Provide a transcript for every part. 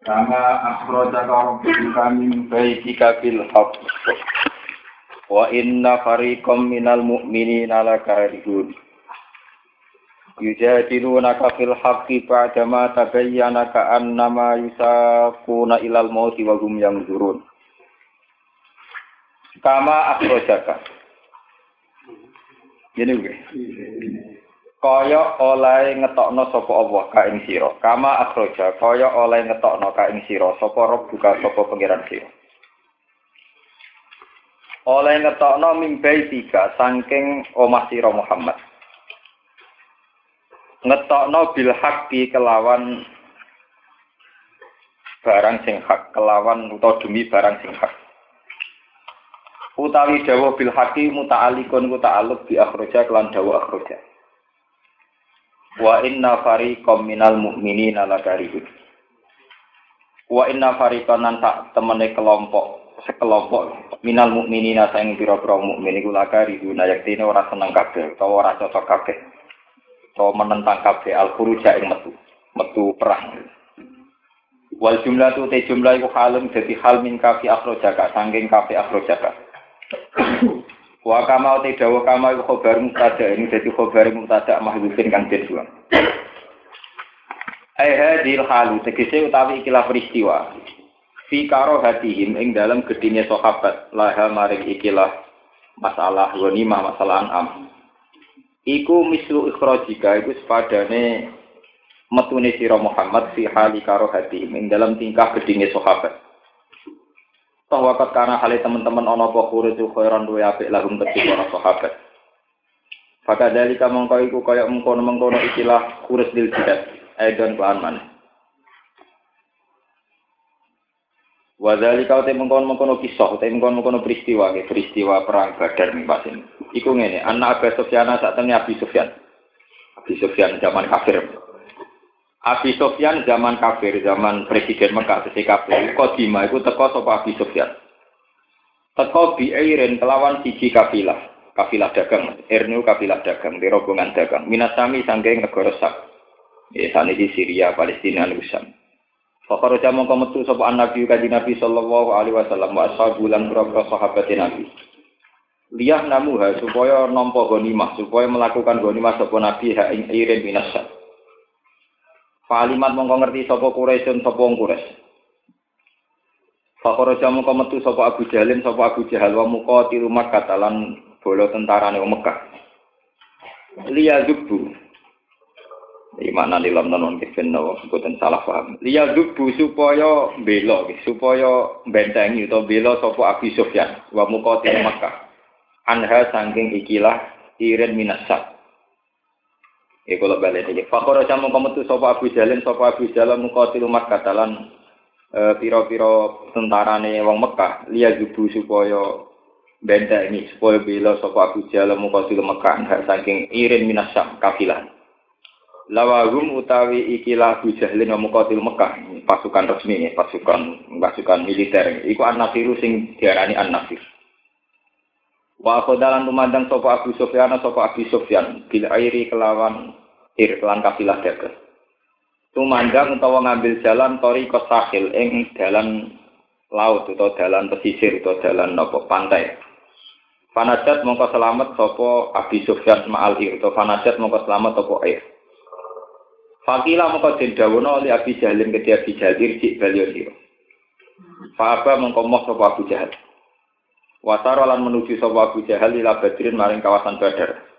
Kama akhrajaka rabbuka min baitika bil haqq. Wa inna fariqam minal mu'minina lakarihun. Yujadilunaka fil haqqi ba'dama tabayyana ka'annama yusaquna ilal mauti wa hum yanzurun. Kama akhrajaka. Gue. Kaya oleh ngetokno sapa Allah ka ing sira. Kama akhraja kaya oleh ngetokno ka ing sira. Sapa rob buka sapa pangeran sira? Oleh ngetokno mimbai tiga saking omah sira Muhammad. Ngetokno bil haqqi kelawan barang sing hak kelawan utawa demi barang sing hak. Utawi dawuh bil haqqi muta'alliqun ku ta'alluq bi akhraja kelan dawuh akhraja Wa inna fariqam minal mu'minina lakarihun. Wa inna fariqan nan tak temene kelompok sekelompok minal mukminina sang pira-pira mukmin iku lakarihun yaktine ora seneng kabeh utawa ora cocok kabeh. Utawa menentang kabeh al khuruja ing metu, metu perang. Wal jumlah tu te jumlah iku halun dadi hal min kafi akhrojaka sangking kafi akhrojaka. Wa kama te dawa kama iku khobar mutada ini dadi khobar mutada mahdhufin kang den buang. Ai hadil halu tegese utawi ikilah peristiwa. Fi karo hatihim ing dalam gedine sahabat laha maring ikilah masalah ghanimah masalah an'am. Iku mislu ikhrajika iku sepadane metune sira Muhammad fi hali karo hatihim ing dalam tingkah gedine sahabat. Toh wakat karena hal teman-teman ono apa khurizu khairan duwe apik lahum kedhi para sahabat. Faka dari kamu kau iku kaya mengkono mengkono ikilah kuris dil jidat. Aidon kelan mana. Wadali kau te mengkono mengkono kisah, te mengkono mengkono peristiwa, ke peristiwa perang Badar nih pas ini. Iku ngene, anak Abu Sufyan saat ini Abi Sufyan. Abi Sufyan zaman kafir. Abi Sofyan zaman kafir, zaman presiden Mekah sesi kafir, kodima itu teko sapa Abi Sofyan. Teko biirin kelawan siji kafilah, kafilah dagang, ernu kafilah dagang, di rombongan dagang. Minasami sangking negara sak. Ya, sana di Syria, Palestina, Lusam. Fakar jamu metu sapa Nabi kaji Nabi sallallahu alaihi wasallam wa ashabu lan berapa sahabat Nabi. Liyah namuha supaya nampa ghanimah, supaya melakukan ghanimah sapa Nabi ha ing irin. Palimat mongko ngerti sapa Quraisyun sapa wong Quraisy. Fakoroja mongko metu sapa Abu Jalin sapa Abu Jahal wa muka tiru Makkah lan bola tentarane wong Mekah. Liya. Iki makna di lam non kifen no boten salah paham. Liya zubu supaya bela supaya bentengi utawa bela sapa Abu Sufyan wa muka tiru Makkah. Anha saking ikilah irin minasak. Ya kalau balik ini. Fakor aja mau kamu tuh sopo Abu Jalin, sopo Abu Jalin mukotil umat katalan piro-piro tentara nih wong Mekah. Lihat jubu supaya benda ini supaya bila sopo Abu Jalin mukotil Mekah. Saking irin minasam kafilah. Lawagum utawi ikilah Abu Jalin mukotil Mekah. Pasukan resmi, pasukan pasukan militer. Iku an-nasiru sing diarani an-nasir. Wa khodalan tumandang sopo Abu Sufyan sopo Abu Sufyan bil airi kelawan ir kelan kafilah dagang. Tumandang utawa ngambil jalan tori kosahil ing dalan laut atau dalan pesisir atau dalan nopo pantai. Fanajat mongko selamat sopo Abi Sufyan ma'al ir atau fanajat mongko selamat sopo air. Fakila mongko jendawono oleh Abi Jahlin ke Abi Jahlir cik balio siro. Fa'aba mongko moh sopo Abu Jahal. Wataro lan menuju sapa Abu Jahal ila Badrin maring kawasan Badar.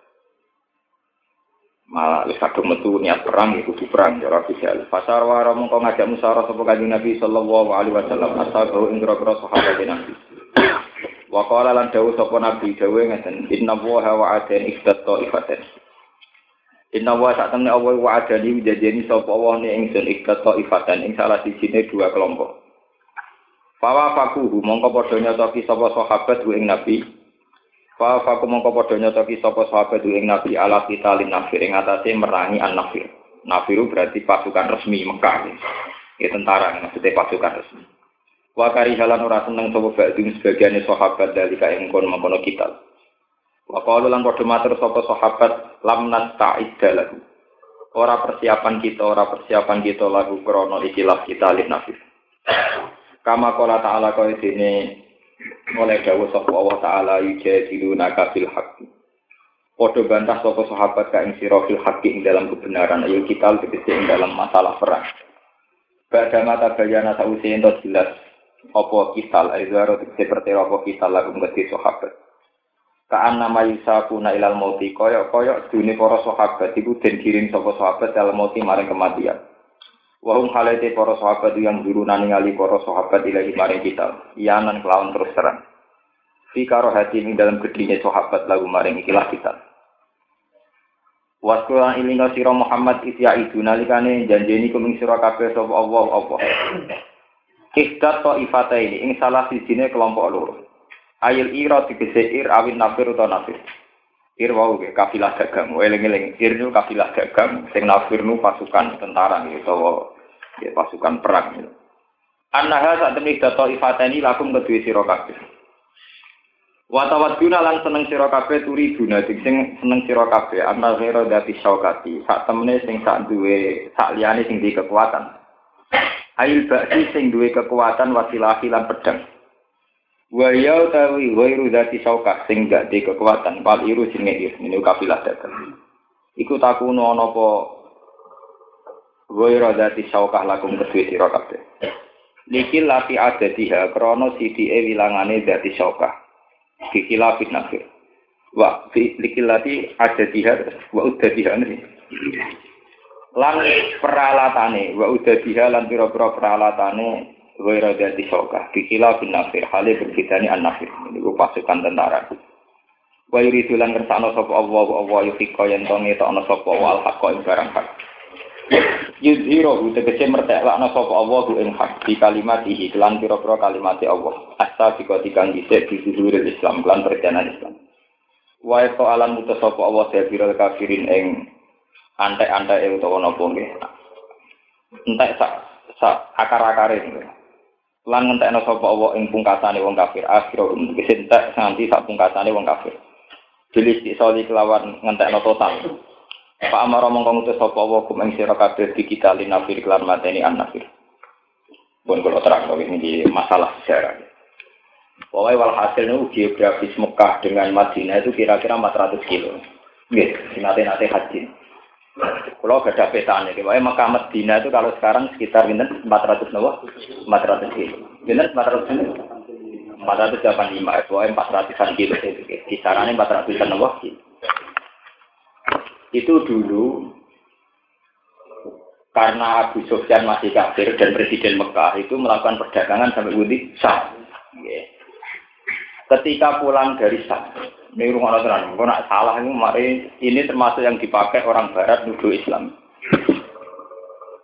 Malah wis kadung metu niat perang iku kudu perang ya Abu Jahal. Pasar wara mongko ngajak musyawarah sapa kanjeng Nabi sallallahu alaihi wasallam ashabu ing grogro sahabat Nabi. Wa qala lan dawuh sapa Nabi dawuh ngeten inna wa wa adan iftatta ifaten. Inna wa sak temne Allah wa adani wijajeni sapa Allah ne ingsun iftatta ifaten ing salah sijine dua kelompok. Fawa fakuhu mongko padha nyotoki sapa sahabat ing Nabi. Fawa faku mongko padha nyotoki sapa sahabat ing Nabi ala kita lin nafir ing atase merangi an nafir. Nafiru berarti pasukan resmi Mekah. Ya tentara maksudnya pasukan resmi. Wa karihalan ora seneng sapa ba'dun sebagian sahabat dari ing kon mengkono kita. Wa qalu lan padha matur sapa sahabat lam nasta'idda lahu. Ora persiapan kita, ora persiapan kita lagu krono ikilah kita lin nafir. Kama kola ta'ala kaya dene oleh dawuh sapa Allah taala yujadiluna kabil haqq. Padha bantah sapa sahabat ka ing sira fil haqqi ing dalam kebenaran ayo kita tegese ing dalam masalah perang. Bada mata bayana sausi ento jelas apa kisal aizaro tegese pertera apa kisal lagu ngeti sahabat. Kaan nama yusakuna ilal mauti koyok koyok dunia para sahabat iku den kirim sapa sahabat dalam mauti maring kematian. Wahum halete para sahabat yang dulu ningali para sahabat ilahi maring kita. Iyanan kelawan terus terang. Fi karo hati ini dalam gedhinya sahabat lagu maring ikilah kita. Waskulan ilinga sira Muhammad isya itu nalikane janjeni kuming sira kabeh sapa Allah apa. Ikhdat to ifata ini ing salah sijine kelompok loro. Ayil ira tegese ir awin nafir utawa nafir. Ir wau ke kafilah dagang, eling-eling ir nu kafilah dagang, sing nafir nu pasukan tentara nih, utawa ya, pasukan perang. Gitu. Annaha saat temen dato ifateni lakum kedua sira kabeh. Wa tawadduna lan seneng kabeh turi guna sing seneng kabeh anna ghairu dati syaukati sak temene sing sak duwe sak liyane sing duwe kekuatan. Ail baksi sing duwe kekuatan wasilahi lan pedang. Wa ya utawi ghairu dati syaukah sing gak di kekuatan pal iru sing ngir ini kafilah dagang. Iku takuno ana apa ghairu dati syaukah lakum kedue sira kabeh. Likil lati adadiha krana sidike wilangane dati syaukah. Kikilafit nafir. Wa likil lati adadiha wa udadiha ini. Lan peralatane wa udadiha lan pira-pira peralatane Waira dati soka, bikila bin nafir, halnya berbeda an nafir. Ini pasukan tentara. Wa yuridu lan kersano sapa Allah wa Allah yufika yen to ngetokno sapa wa al-haqqa ing barang hak. Yudhiro tegese merteklakno sapa Allah ing hak di kalimatihi lan pira-pira kalimate Allah. Asa dika dikang dhisik di zuhuril Islam lan perjalanan Islam. Wa to alam utus sapa Allah sabira kafirin ing antek-antek utawa napa nggih. Entek sak sak akar-akare lan ngentekno sapa Allah ing pungkasane wong kafir akhira tegese entek nganti sak pungkasane wong kafir Bilis disoli kelawan ngentekno total Pak Amaro mongkong ngutus sapa Allah kum ing sira kabeh di kita linafir kelan mateni an nafir Pun kalau terang ini masalah sejarah. Pokoknya walhasil ini geografis Mekah dengan Madinah itu kira-kira 400 kilo. Gitu, nate-nate haji. Kalau gak ada petanya, pokoknya Mekah Madinah itu kalau sekarang sekitar ini 400 nawa, 400 kilo. Ini 400 kilo. 485, pokoknya 400 kilo. Kisarannya 400 nawa. Itu dulu karena Abu Sufyan masih kafir dan Presiden Mekah itu melakukan perdagangan sampai Budi sah. Ketika pulang dari Sam, ini rumah tenan, kok nak salah ini mari ini termasuk yang dipakai orang Barat nuduh Islam.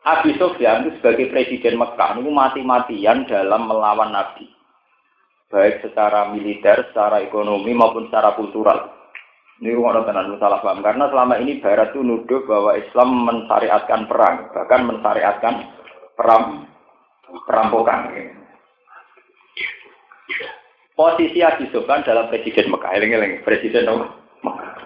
Abi Sufyan itu sebagai presiden Mekah itu mati-matian dalam melawan Nabi, baik secara militer, secara ekonomi maupun secara kultural. Ini rumah tenan salah paham karena selama ini Barat itu nuduh bahwa Islam mensyariatkan perang, bahkan mensyariatkan perang perampokan. Posisi Abi Sufyan dalam presiden Mekah, eling-eling presiden Mekah.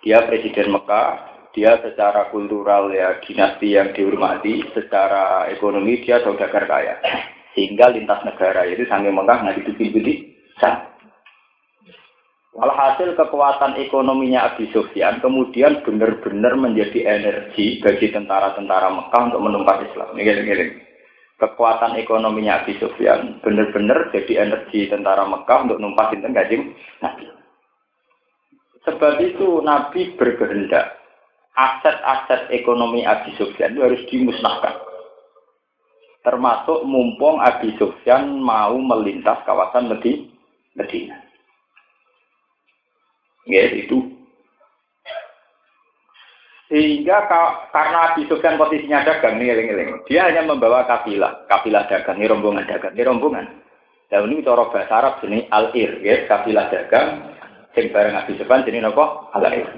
Dia presiden Mekah, dia secara kultural ya dinasti yang dihormati, secara ekonomi dia saudagar kaya. Sehingga lintas negara itu sampai Mekah nggak ditutup-tutup. Walhasil kekuatan ekonominya Abi Sufyan kemudian benar-benar menjadi energi bagi tentara-tentara Mekah untuk menumpas Islam. Ini kekuatan ekonominya Abi Sufyan benar-benar jadi energi tentara Mekah untuk numpasin tenggajing Nabi. Sebab itu Nabi berkehendak aset-aset ekonomi Abi Sufyan itu harus dimusnahkan. Termasuk mumpung Abi Sufyan mau melintas kawasan Medina. Ya, itu sehingga karena Abi Sufyan posisinya dagang eling. dia hanya membawa kafilah, kafilah dagang, ini rombongan dagang, ini rombongan. Dan ini cara bahasa Arab jenis al-ir, ya, kafilah dagang, sing bareng Abi Sufyan jenis apa? Al-ir.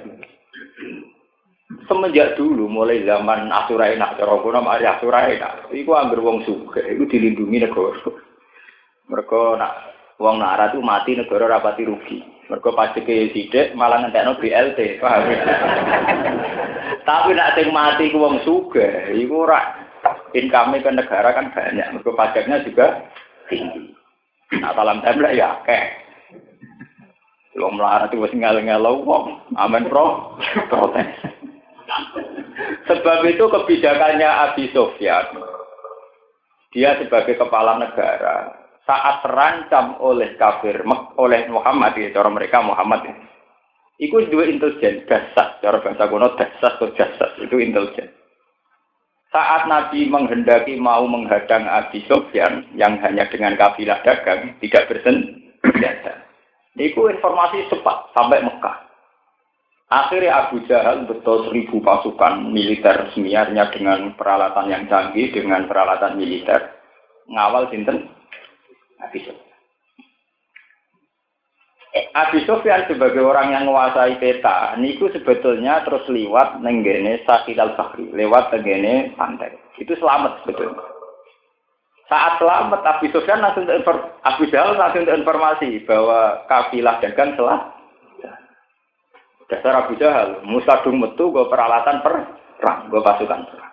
Semenjak dulu mulai zaman Asurai nak cara kuno mari Asurai nak. Iku anggar wong suka, iku dilindungi negara. Mereka nak wong nara tuh mati negara rapati rugi. Mereka pajake sidik malah ngentekno BLT, paham? Tapi nak sing mati ku wong suka, iku ora income ke negara kan banyak. Mereka pajaknya juga tinggi. Nah, salam tembak ya akeh. Wong melarat itu wis ngel-ngelo wong. Amin pro protes. Sebab itu kebijakannya Abi Sofyan, dia sebagai kepala negara, saat terancam oleh kafir, oleh Muhammad, ya, cara mereka Muhammad, ya. itu dua intelijen, dasar, cara bahasa kuno dasar atau dasar, itu intelijen. Saat Nabi menghendaki mau menghadang Abi Sofyan, yang hanya dengan kafilah dagang, tidak bersenjata. Itu informasi cepat sampai Mekah. Akhirnya Abu Jahal betul seribu pasukan militer semiarnya dengan peralatan yang canggih, dengan peralatan militer. Ngawal sinten? Abi Sufyan. Eh, Abi Sufyan sebagai orang yang menguasai peta, niku sebetulnya terus lewat nenggene Sakil al Bahri, lewat nenggene pantai. Itu selamat sebetulnya. Saat selamat, Abi Sufyan langsung Abu Jahal langsung informasi bahwa kafilah dagang telah Dasar Abu Jahal, musadung metu gue peralatan perang, gue pasukan perang.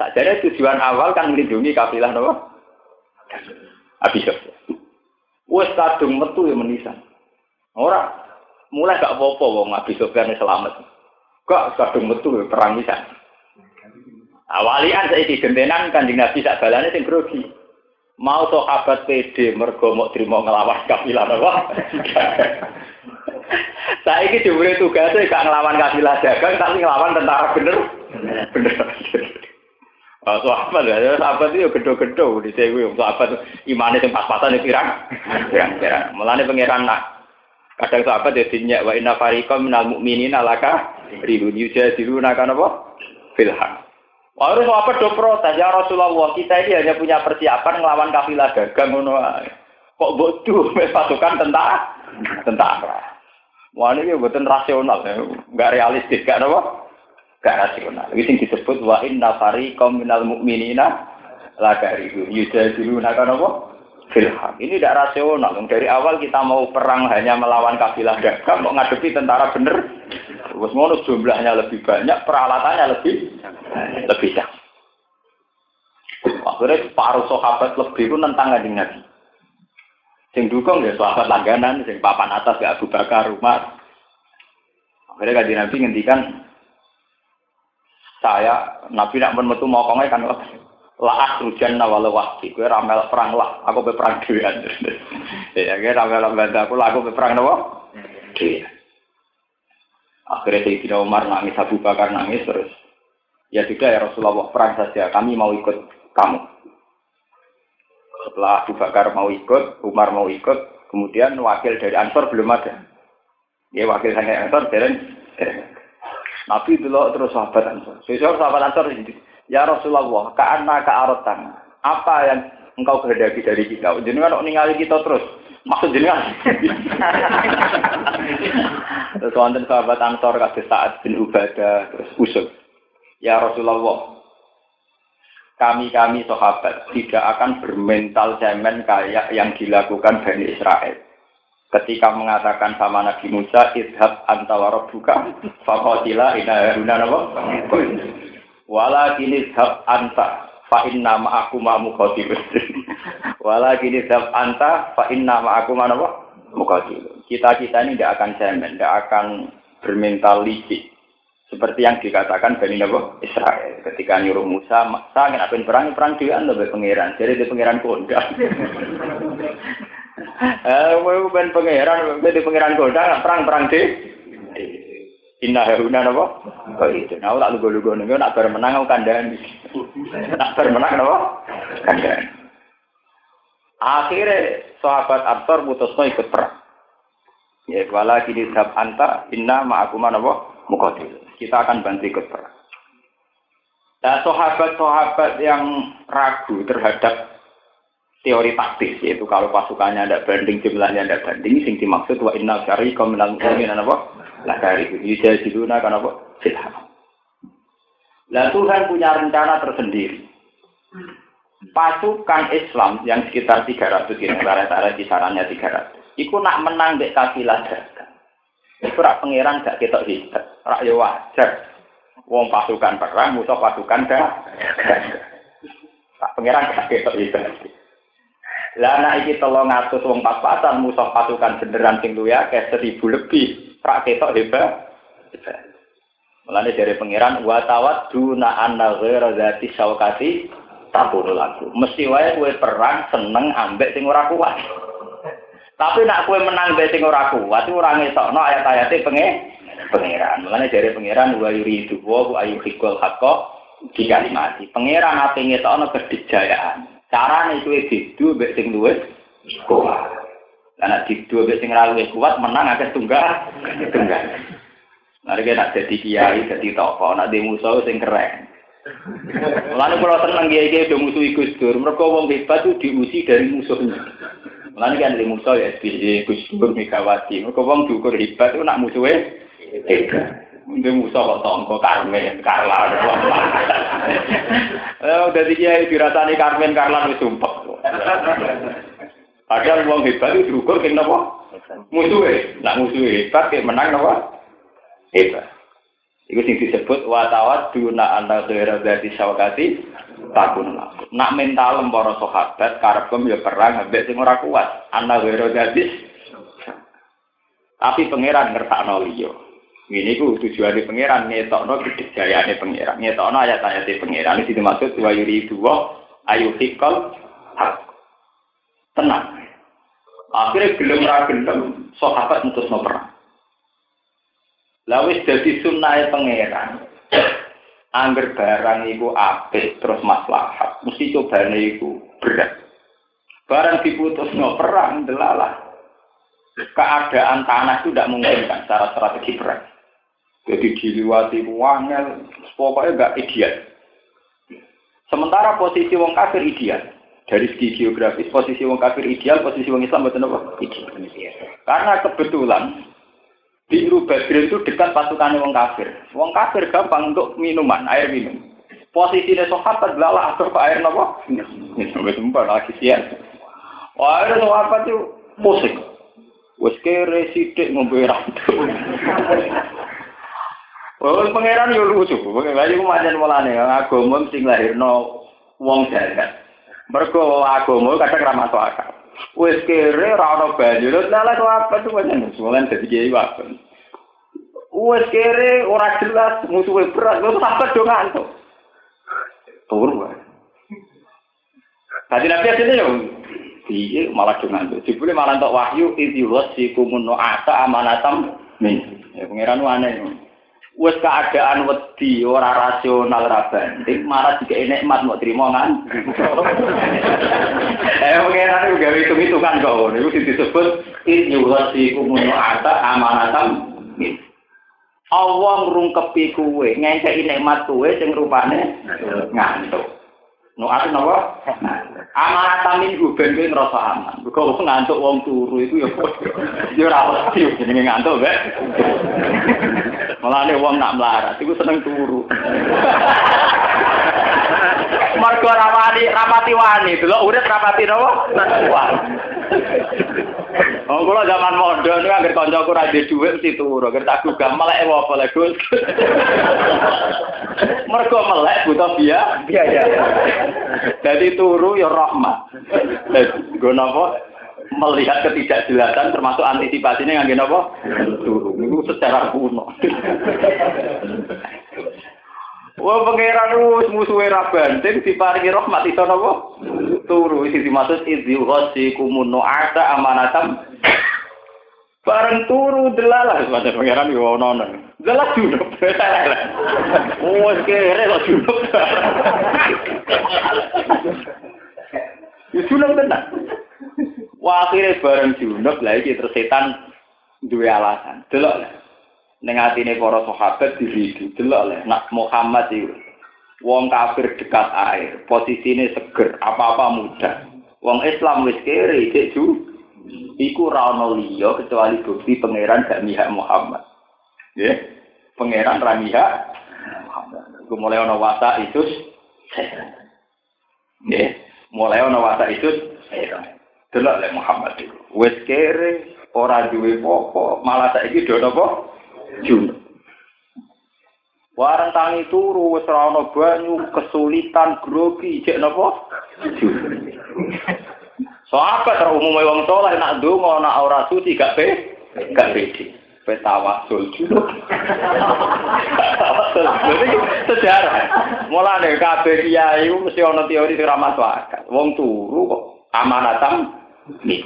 Sajane tujuan awal kan melindungi kafilah nopo. Abi Sufyan. Wes kadung metu ya menisan. Ora mulai gak apa-apa wong Abi selamat. Kok kadung metu ya perang bisa. Awalian saya di gentenan kanjeng Nabi sak balane sing grogi. Mau sahabat PD mergo mau terima ngelawan kafilah nopo. Saya ini diberi tugasnya gak ngelawan kafilah dagang, tapi ngelawan tentara bener. Bener. Oh, sahabat ya, sahabat itu gedo-gedo di sini. Sahabat imannya yang pas-pasan itu pirang, pirang-pirang. Mulanya pangeran nak. Kadang sahabat ya dinyak wa inna fariqam minal mu'minin alaka ribun yujadilu nakan apa? Filham. Harus apa do protes ya Rasulullah kita ini hanya punya persiapan ngelawan kafilah dagang ngono Kok bodoh pasukan tentara tentara. Wah ini buatan rasional, ya. nggak realistis, gak apa? Gak rasional. Ini yang disebut wa inna fariqam minal mu'minina la karihu yujadiluna kan apa? Filham. Ini tidak rasional. Dari awal kita mau perang hanya melawan kabilah dagang, mau ngadepi tentara bener. Terus ngono jumlahnya lebih banyak, peralatannya lebih lebih jauh. Akhirnya paruh sahabat lebih itu nentang Nabi. Sing dukung ya sahabat langganan, sing papan atas ya Abu Bakar, Umar. Akhirnya kaji Nabi ngendikan saya Nabi nak metu mau kongai kan lah rujan nawal wahdi gue ramel perang lah aku be perang dhewean ya gue ramel bantu aku lah aku be perang nawa akhirnya Sayyidina Umar nangis Abu Bakar nangis terus ya sudah ya Rasulullah perang saja kami mau ikut kamu setelah Abu Bakar mau ikut, Umar mau ikut, kemudian wakil dari Ansor belum ada. Ya wakil dari Ansor jalan. Nabi dulu terus sahabat Ansor. Sesuai sahabat Ansor ini. Ya Rasulullah, karena kearotan. Apa yang engkau kehendaki dari kita? Jenengan kok ningali kita terus. Maksud jenengan. terus wonten sahabat Ansor kasih saat bin Ubadah terus usul. Ya Rasulullah, kami-kami sahabat tidak akan bermental cemen kayak yang dilakukan Bani Israel. Ketika mengatakan sama Nabi Musa, idhab antawara buka, fakotila ina haruna nama. Wala kini idhab anta, fa inna ma'aku ma'amu khotimah. Wala kini idhab anta, fa inna ma'aku ma'amu Kita-kita ini tidak akan cemen, tidak akan bermental licik seperti yang dikatakan Bani Nabi Israel ketika nyuruh Musa, saya ingin perang, perang dia lebih pangeran, jadi dia pangeran kondang. Eh, ben pangeran, jadi pangeran kondang, perang perang deh. Inna haruna napa? Oh itu. Nah, tak lugu-lugu nih, nak bermenang aku kandani. Nak bermenang napa? Kandani. Akhirnya sahabat Absor putusno ikut perang. Ya, wala kini sab anta inna ma'akuma napa? Mukotil kita akan bantu ikut perang. Nah, sahabat-sahabat yang ragu terhadap teori taktis yaitu kalau pasukannya ada banding jumlahnya ada banding sing dimaksud wa inna syari minal mu'minin apa? Lah dari itu jadi diluna kan apa? Silahkan Nah Tuhan punya rencana tersendiri. Pasukan Islam yang sekitar 300 km rata kisarannya 300 itu nak menang di kafilah dagang. Itu rak pangeran gak ketok hebat rak ya wajar. Wong pasukan perang musuh pasukan dagang rak pangeran gak ketok hebat lah anak iki tolong ngatus wong pas-pasan musuh pasukan beneran sing luwe akeh seribu lebih. Rak ketok hebat. Mulane dari pangeran wa tawat duna anna ghaira zati saukati tabur lagu. Mesti wae kowe perang seneng ambek sing ora kuat. Tapi nak kowe menang mbek sing ora kuat ora ngetokno ayat-ayate penge pangeran. Mulane dari pangeran wa yuridu wa ayu hikul hakko di kalimati. Pangeran ate ngetokno kedijayaan. Carane kuwi didu mbek sing luwih kuat. Karena didu mbek sing ra luwih kuat menang akeh tunggal. Tunggal. Mari kita jadi kiai, jadi tokoh, nak di musuh sing keren. Lalu kalau seneng kiai kiai udah musuh Gus Dur, mereka wong hebat tuh diusi dari musuhnya. Lalu kan di musuh ya SBY, Gus Dur, Megawati, mereka wong diukur hebat tuh nak musuhnya hebat. Mungkin musuh kok tongko Karmen, Karla, Eh, udah kiai dirasani Karmen, Karla wis sumpah. Padahal wong hebat itu diukur keng napa? Musuhe. Nak musuhe hebat kayak menang napa? Hebat. Iku sing disebut watawat duna anta khaira dari sawakati takun Nak mental para sahabat karepem ya perang ambek sing ora kuat. Anta khaira dari tapi pangeran ngertakno liya. Ini ku tujuan pangeran ngetokno kedijayaan pangeran, ngetokno ayat-ayat pangeran. Ini dimaksud wa yuri dua ayu hikal hak. Tenang. Akhirnya gelem ra gelem sahabat no perang. Lawis dadi sunnahe pangeran. Angger barang iku apik terus maslahat, mesti cobane iku berat. Barang diputus no perang delalah. Keadaan tanah itu tidak memungkinkan secara strategi perang. Jadi diliwati wangel, pokoknya nggak ideal. Sementara posisi wong kafir ideal. Dari segi geografis, posisi wong kafir ideal, posisi wong Islam betul apa? Ideal. Karena kebetulan di Badrin itu dekat pasukan wong kafir. Wong kafir gampang untuk minuman, air minum. Posisinya sahabat lala atau air nopo? Sampai sumpah lagi sian. Wah, air sahabat itu musik. Wes kere sidik ngombe. Oh, pangeran yo lucu. Pangeran iku pancen mulane agama sing lahirno wong jagat. Mergo agama kadang ra masuk akal. Wis kere ra ono banyu, lha lha kok apa tuh pancen musuhan dadi kiai wae. Wis kere ora jelas musuhe berat, kok sampe do ngantuk. Turun wae. Tadi nabi asline yo piye malah do ngantuk. Jebule malah entuk wahyu idhus sikumun ata amanatam min. Ya pangeran aneh. Wis keadaan wedi ora rasional ra banding marah jika nikmat mau terima kan eh pengen gawe itu itu kan kok itu disebut in yuhasi kumuno ata amanatam Allah ngrungkepi kuwe ngekeki nikmat kuwe sing rupane ngantuk No ati napa? Amanat min ben kuwi ngrasa aman. Mergo ngantuk wong turu iku ya ya ora wedi jenenge ngantuk, Mbak. Mulane wong nak melarat iku seneng turu. Mergo rapati rapati wani, delok urip rapati napa? Wani. Oh, kula zaman mondok niku anggere kancaku ra duwe dhuwit mesti turu, anggere tak gugah melek apa lek Gus. Mergo melek butuh biaya. Biaya. Jadi turu ya rahmat. Nggo napa? Melihat ketidakjelasan termasuk antisipasinya ngangge napa? Turu. Niku secara kuno. Wah pangeran wis musuhe ra banting diparingi rahmat iso napa? Turu isi dimaksud idzi ghasi kumuno ada amanatam. Bareng turu delalah pada pangeran yo ono ono. Delah junub. Wes kere kok junub. Ya junub tenan. Wah akhirnya bareng junub lah iki terus setan duwe alasan. Delok lah. ning atine para sahabat diri delok le nak Muhammad iki wong kafir dekat air posisine seger apa-apa mudah Wong Islam wis kere cek ju iku ra ono kecuali bukti pangeran gak mihak Muhammad. Ya, pangeran ra mihak Muhammad. Iku mulai ono wasa itu Ya, mulai ono wasa itu delok le Muhammad iku. Wis kere ora duwe apa malah saiki do napa? Junub. Warang tangi turu wis ora ana banyu, kesulitan grogi, cek napa? So apa ter umume wong saleh nak ndonga nak ora suci gak pe gak pede. Pe tawasul junub. Sejarah. Mulane kabeh kiai mesti ana teori sing ra masuk akal. Wong turu kok amanatan nih.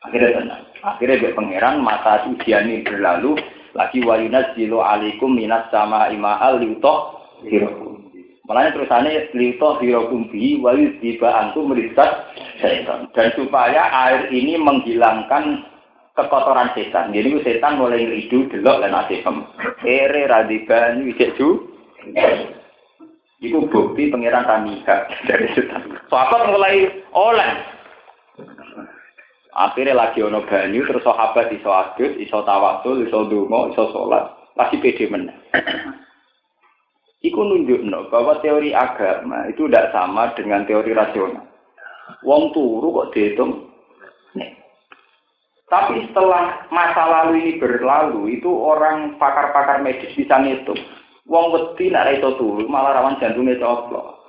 Akhirnya tenang. Akhirnya dia pangeran mata ujian ini berlalu lagi wayunas jilo alikum minas sama ima'al liutoh hirokum. Makanya terusannya liutoh hirokum bi wayu tiba antum merisat setan. Dan supaya air ini menghilangkan kekotoran setan. Jadi setan mulai ngeridu delok dan asifem. Ere radiban wisek ju. Itu bukti pangeran Tamika dari setan. Sahabat mulai oleh. Akhirnya lagi ono banyu, terus sahabat iso adus, iso tawasul, iso dungo, iso sholat, pasti pede menang. Iku nunjukno bahwa teori agama itu tidak sama dengan teori rasional. Wong turu kok dihitung. Nih. Tapi setelah masa lalu ini berlalu, itu orang pakar-pakar medis bisa ngitung. Wong wedi nak iso turu, malah rawan jantungnya coplok.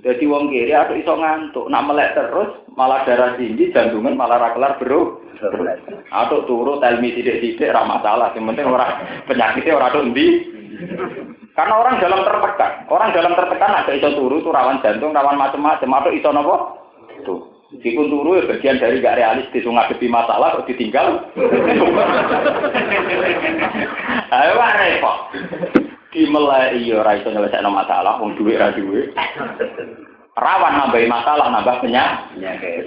Jadi wong kiri atau iso ngantuk, nak melek terus malah darah tinggi, jantungan malah rakelar bro. Atau turu telmi tidak-tidak ra masalah, yang penting orang penyakitnya orang tuh. Karena orang dalam tertekan, orang dalam tertekan ada iso turu itu rawan jantung, rawan macam-macam, atau iso nopo? Tuh. Meskipun turu ya bagian dari gak realistis, ngadepi masalah kok ditinggal. Ayo repot dimelai iya ora iso nyelesaikno masalah wong duwe ra duwe. Rawan nambahi masalah, nambah penyakit.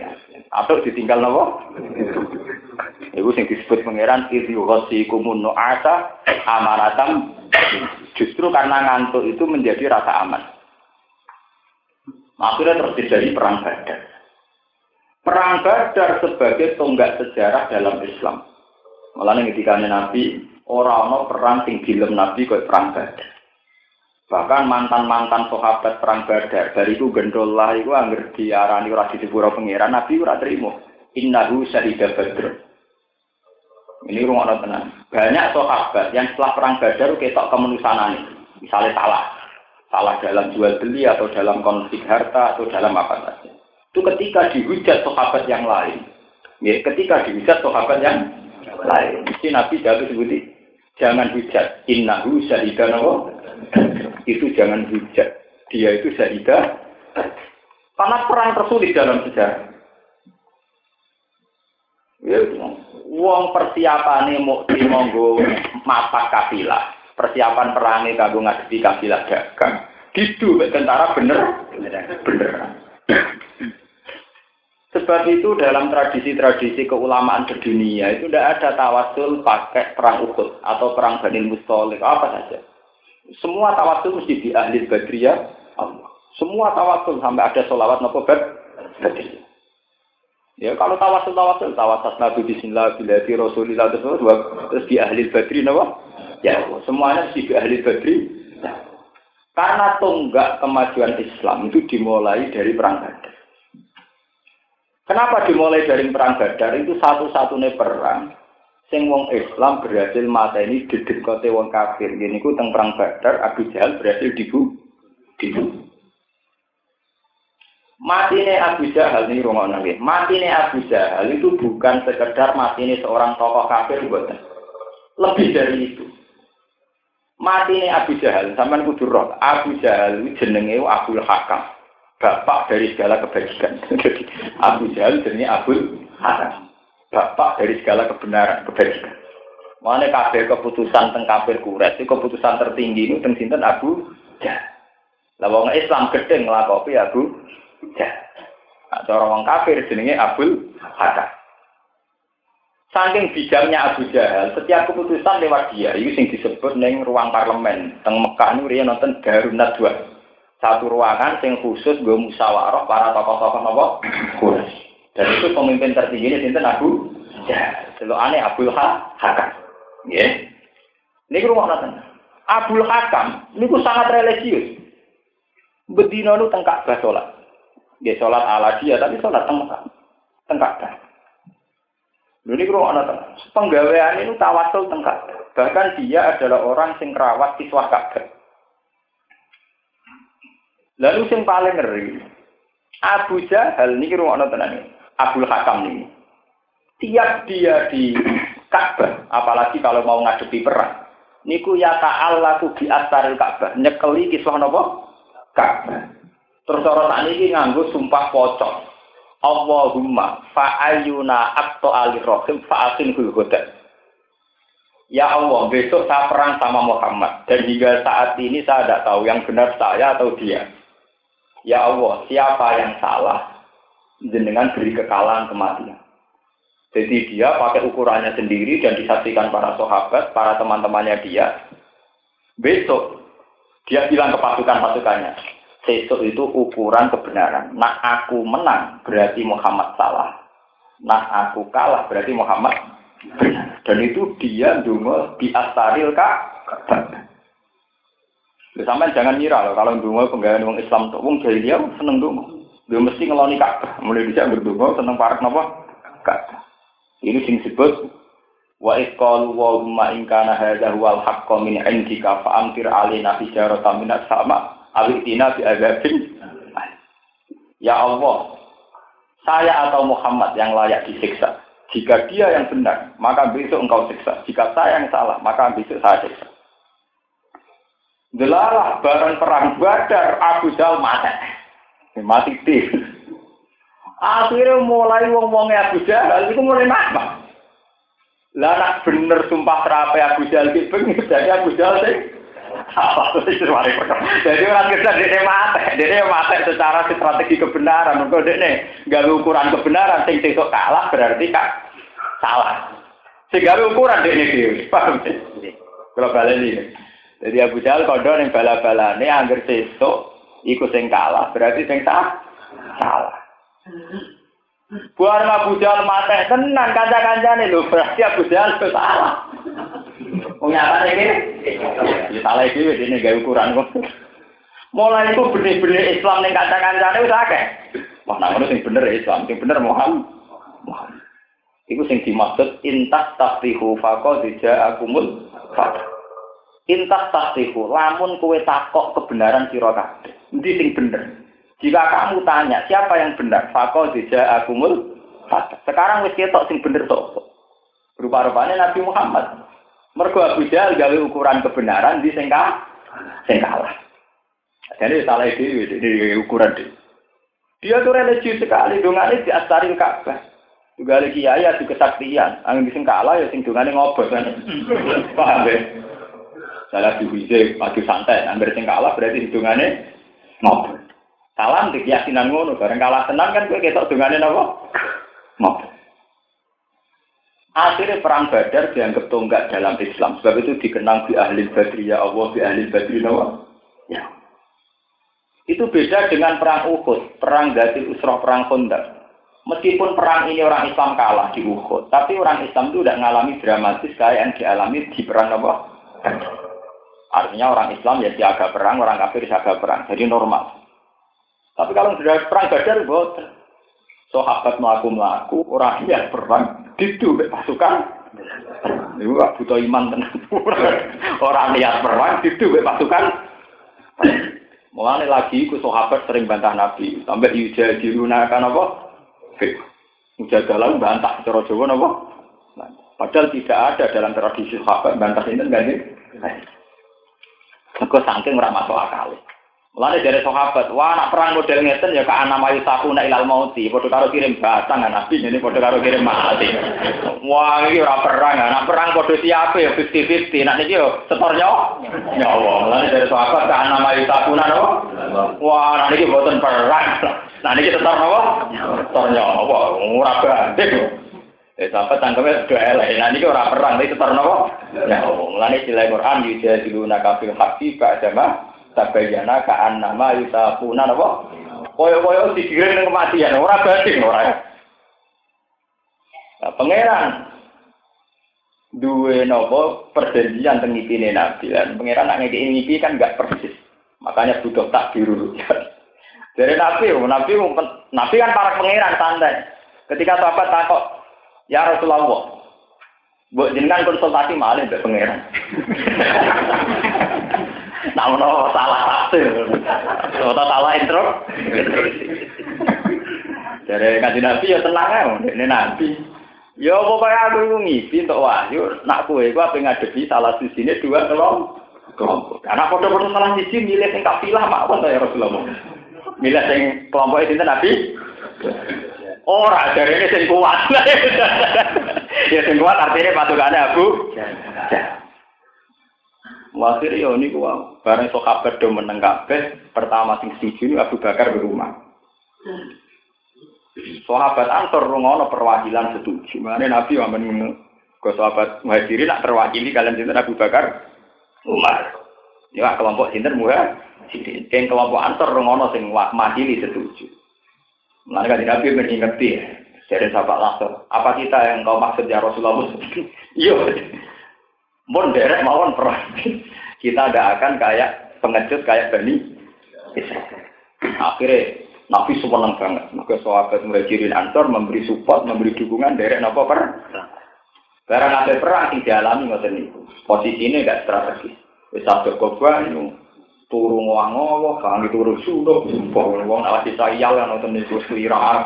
Atau ditinggal nopo? Iku sing disebut pangeran idhu ghasikum nu'asa amaratam justru karena ngantuk itu menjadi rasa aman. Akhirnya terjadi perang Badar. Perang Badar sebagai tonggak sejarah dalam Islam. Malah ketika Nabi orang-orang perang sing dilem Nabi kok perang Badar. Bahkan mantan-mantan sahabat perang Badar, dari itu gendollah itu angger diarani ora disepuro pangeran, Nabi ora trimo. Innahu syahida Badr. Ini rumah tenang. Banyak sahabat yang setelah perang Badar ketok kemenusanan Misalnya salah. Salah dalam jual beli atau dalam konflik harta atau dalam apa saja. Itu ketika dihujat sahabat yang lain. Ya, ketika dihujat sahabat yang lain. Mesti Nabi jatuh sebuti, jangan hujat. Innahu syahida itu jangan hujat. Dia itu syahidah. Karena perang tersulit dalam sejarah. Ya, wong mau di monggo mapak kafilah. Persiapan perangnya kanggo ngadepi kafilah dagang. Gitu, tentara bener, bener. Sebab itu dalam tradisi-tradisi keulamaan sedunia itu tidak ada tawasul pakai perang Uhud atau perang Bani Mustolik apa saja. Semua tawasul mesti di ahli badriyah Allah. Semua tawasul sampai ada sholawat nopo badriyah. Ya kalau tawasul tawasul tawasul nabi bismillah bila di rasulillah terus terus di ahli badri nopo. Ya semuanya mesti di ahli badri. Karena tonggak kemajuan Islam itu dimulai dari perang Badar. Kenapa dimulai dari perang Badar? Itu satu-satunya perang sing wong Islam berhasil mateni kote wong kafir. Gini ku teng perang Badar Abu Jahal berhasil dibu dibu. Matine Abu Jahal ini rumah nabi. Matine Abu Jahal itu bukan sekedar matine seorang tokoh kafir buatan. Lebih dari itu. Matine Abu Jahal, sampai kudu. Abu Jahal jenenge Abdul Hakam. Bapak dari segala kebajikan. Jadi Abu Jahal jenenge Abdul Hakam bapak dari segala kebenaran, kebajikan. Mana kabeh keputusan tentang kafir kuret, itu keputusan tertinggi itu tentang sinten Abu Jahal. Wong Islam gedhe nglakopi Abu Jahal. Cara wong kafir jenenge Abdul Hakam. Saking bijaknya Abu Jahal, setiap keputusan lewat dia, itu sing disebut neng ruang parlemen. Teng Mekah ini dia nonton Darun Nadwa. Satu ruangan sing khusus gue musyawarah para tokoh-tokoh nopo Quraisy. Dan itu pemimpin tertinggi ini sinten Abu Jahal. aneh Abdul Hakam. Ya. Ini rumah tenan. Abdul Hakam ini sangat religius. Bedino nu tengkak bah sholat. Dia sholat ala dia tapi sholat tengkak. Tengkak bah. Ini rumah tenan. Penggawean itu tawasul tengkak. Bahkan dia adalah orang sing rawat siswa Ka'bah. Lalu sing paling ngeri, Abu Jahal ini rumah tenan Abdul Hakam ini. Tiap dia di Ka'bah, apalagi kalau mau ngadepi perang, niku ya ta'allaku bi astaril Ka'bah, nyekeli kisah napa? Ka'bah. Terus orang tak niki nganggo sumpah pocong. Allahumma fa'ayuna akto ali rohim fa'asin huda. Ya Allah, besok saya perang sama Muhammad. Dan hingga saat ini saya tidak tahu yang benar saya atau dia. Ya Allah, siapa yang salah? Jenengan beri kekalahan kematian. Jadi dia pakai ukurannya sendiri dan disaksikan para sahabat, para teman-temannya dia. Besok dia bilang ke pasukan-pasukannya, besok itu ukuran kebenaran. Nah aku menang berarti Muhammad salah. Nah aku kalah berarti Muhammad benar. Dan itu dia dungo di astaril kak. Sampai jangan ngira loh kalau dungo penggayaan wong Islam tuh wong jahiliyah seneng dungo. Dia mesti ngeloni kak. Mulai bisa berdungo seneng parak napa kak. Ini sing disebut wa isqalu wa umma in kana hadza huwal haqqu min indika fa amtir alaina hijaratan minas sama awitina bi azabin Ya Allah, saya atau Muhammad yang layak disiksa. Jika dia yang benar, maka besok engkau siksa. Jika saya yang salah, maka besok saya siksa. Delalah barang perang Badar Abu Jal mati. Mati Akhirnya mulai wong-wongnya Abu Jahal itu mulai nama. Lah nak bener sumpah terapi Abu Jahal itu jadi Abu Jahal sih. Jadi orang kita dia mati, dia mati secara strategi kebenaran. Mereka dia gak ukuran kebenaran, sing sing kalah berarti kak salah. Sehingga ukuran dia ini paham? Kalau balik ini. Jadi Abu Jahal kondo yang bala-bala ini angger sesok ikut sing kalah berarti sing salah. Buar Abu Jahal mate tenan kanca-kancane lho, berarti Abu Jahal itu salah. Wong nyata iki. Ya salah wis ini gawe ukuran kok. Mulai itu benih-benih Islam ning kanca-kancane wis akeh. Wah, nang ngono sing bener Islam, sing bener Muhammad. Muhammad. Iku sing dimaksud intas taftihu faqad ja'akumul fat. Intas taftihu lamun kowe takok kebenaran sira kabeh. Sing bener? Jika kamu tanya siapa yang benar, fakol tidak akumul. Sekarang wis ketok sing bener sok. Rupa-rupanya Nabi Muhammad. Mergo Abu Jahal gawe ukuran kebenaran di sengka sengkala. Jadi salah itu di ukuran dia. Dia tuh religius sekali, dongane di astarin Ka'bah. Juga lagi kiai di kesaktian, angin di sengkala ya sing dongane ngobot kan. Paham ya? Salah diwise pagi santai, anggar sengkala berarti hidungannya ngobot. Salam di keyakinan ngono, bareng kalah tenang kan kowe ketok dungane napa? Mau. Akhirnya perang Badar dianggap tonggak dalam Islam. Sebab itu dikenang di ahli Badri ya Allah, di ahli Badri nawa. Ya. Itu beda dengan perang Uhud, perang Gati Usroh, perang Khandaq. Meskipun perang ini orang Islam kalah di Uhud, tapi orang Islam itu tidak mengalami dramatis kayak yang dialami di perang apa? Artinya orang Islam ya siaga perang, orang kafir siaga perang. Jadi normal. Tapi kalau sudah perang badar, buat sahabat melaku melaku orang yang perang itu pasukan. Itu gak butuh iman tenang. orang niat perang itu pasukan. Mulai lagi, ku sahabat sering bantah Nabi. Sampai yuja dirunakan apa? dalam bantah cara Jawa apa? Padahal tidak ada dalam tradisi sahabat bantah ini enggak Kau saking ramah soal kali. Mulane dari sahabat, wah anak perang model ngeten ya ke anak mayu saku nak ilal mauti, padha karo kirim batang nabi ini padha karo kirim mati. Wah ini ora perang, anak perang padha siapa ya 50-50, nak niki yo setor nyawa. Nyawa. Mulane dari sahabat ke anak mayu saku nak Wah nak niki boten perang. Nah niki setor napa? Setor nyawa. Ora banding. Eh sampai tangkapnya sudah elek. Nah ini orang perang, tapi setor napa? Ya, mulane sila Quran yujadiluna kafil haqi ba'dama tabayyana ka'an nama yusafuna apa? Koyo-koyo digiring ning kematian, ora banding ora. Nah, pangeran duwe nopo perjanjian teng ngipine Nabi lan pangeran nak ngeki ngipi kan enggak persis. Makanya butuh tak biru. Dari Nabi, Nabi, Nabi kan para pangeran santai. Ketika sahabat takut, ya Rasulullah, buat jenengan konsultasi malah mbak pangeran. Namun salah tafsir, atau salah intro. Dari kaji Nabi ya tenang ya, ini Nabi. Ya pokoknya aku itu ngipi untuk wahyu, nak kue gua pengen ngadepi salah sisi ini dua kelompok. Karena foto-foto salah sisi milih yang kafilah mak apa ya Rasulullah. Milih yang kelompok itu Nabi. Ora dari ini sing kuat. ya sing kuat artinya pasukannya Abu. Wasir yo niku wae. Bareng sahabat do meneng kabeh, pertama sing setuju Abu Bakar di rumah. Sahabat Ansor rungono perwakilan setuju. Mane Nabi wa men ke sahabat Muhajirin nak terwakili kalian sinten Abu Bakar Umar. Ya kelompok sinten Muhajirin. Keng kelompok Ansor rungono sing makili setuju. Mane kan Nabi men ingeti dari sahabat langsung. Apa kita yang kau maksud ya Rasulullah? Iya. Mun derek mawon perang. Kita tidak akan kayak pengecut kayak Bani. Akhirnya Nabi senang banget. Maka sahabat muhajirin ansor memberi support, memberi dukungan derek nopo per. Barang ada perang yang dialami ngoten niku. Posisinya enggak strategis. Wis sadar korban turu ngowo, kang turu sudah, sumpah wong awasi sayal yang nonton niku selira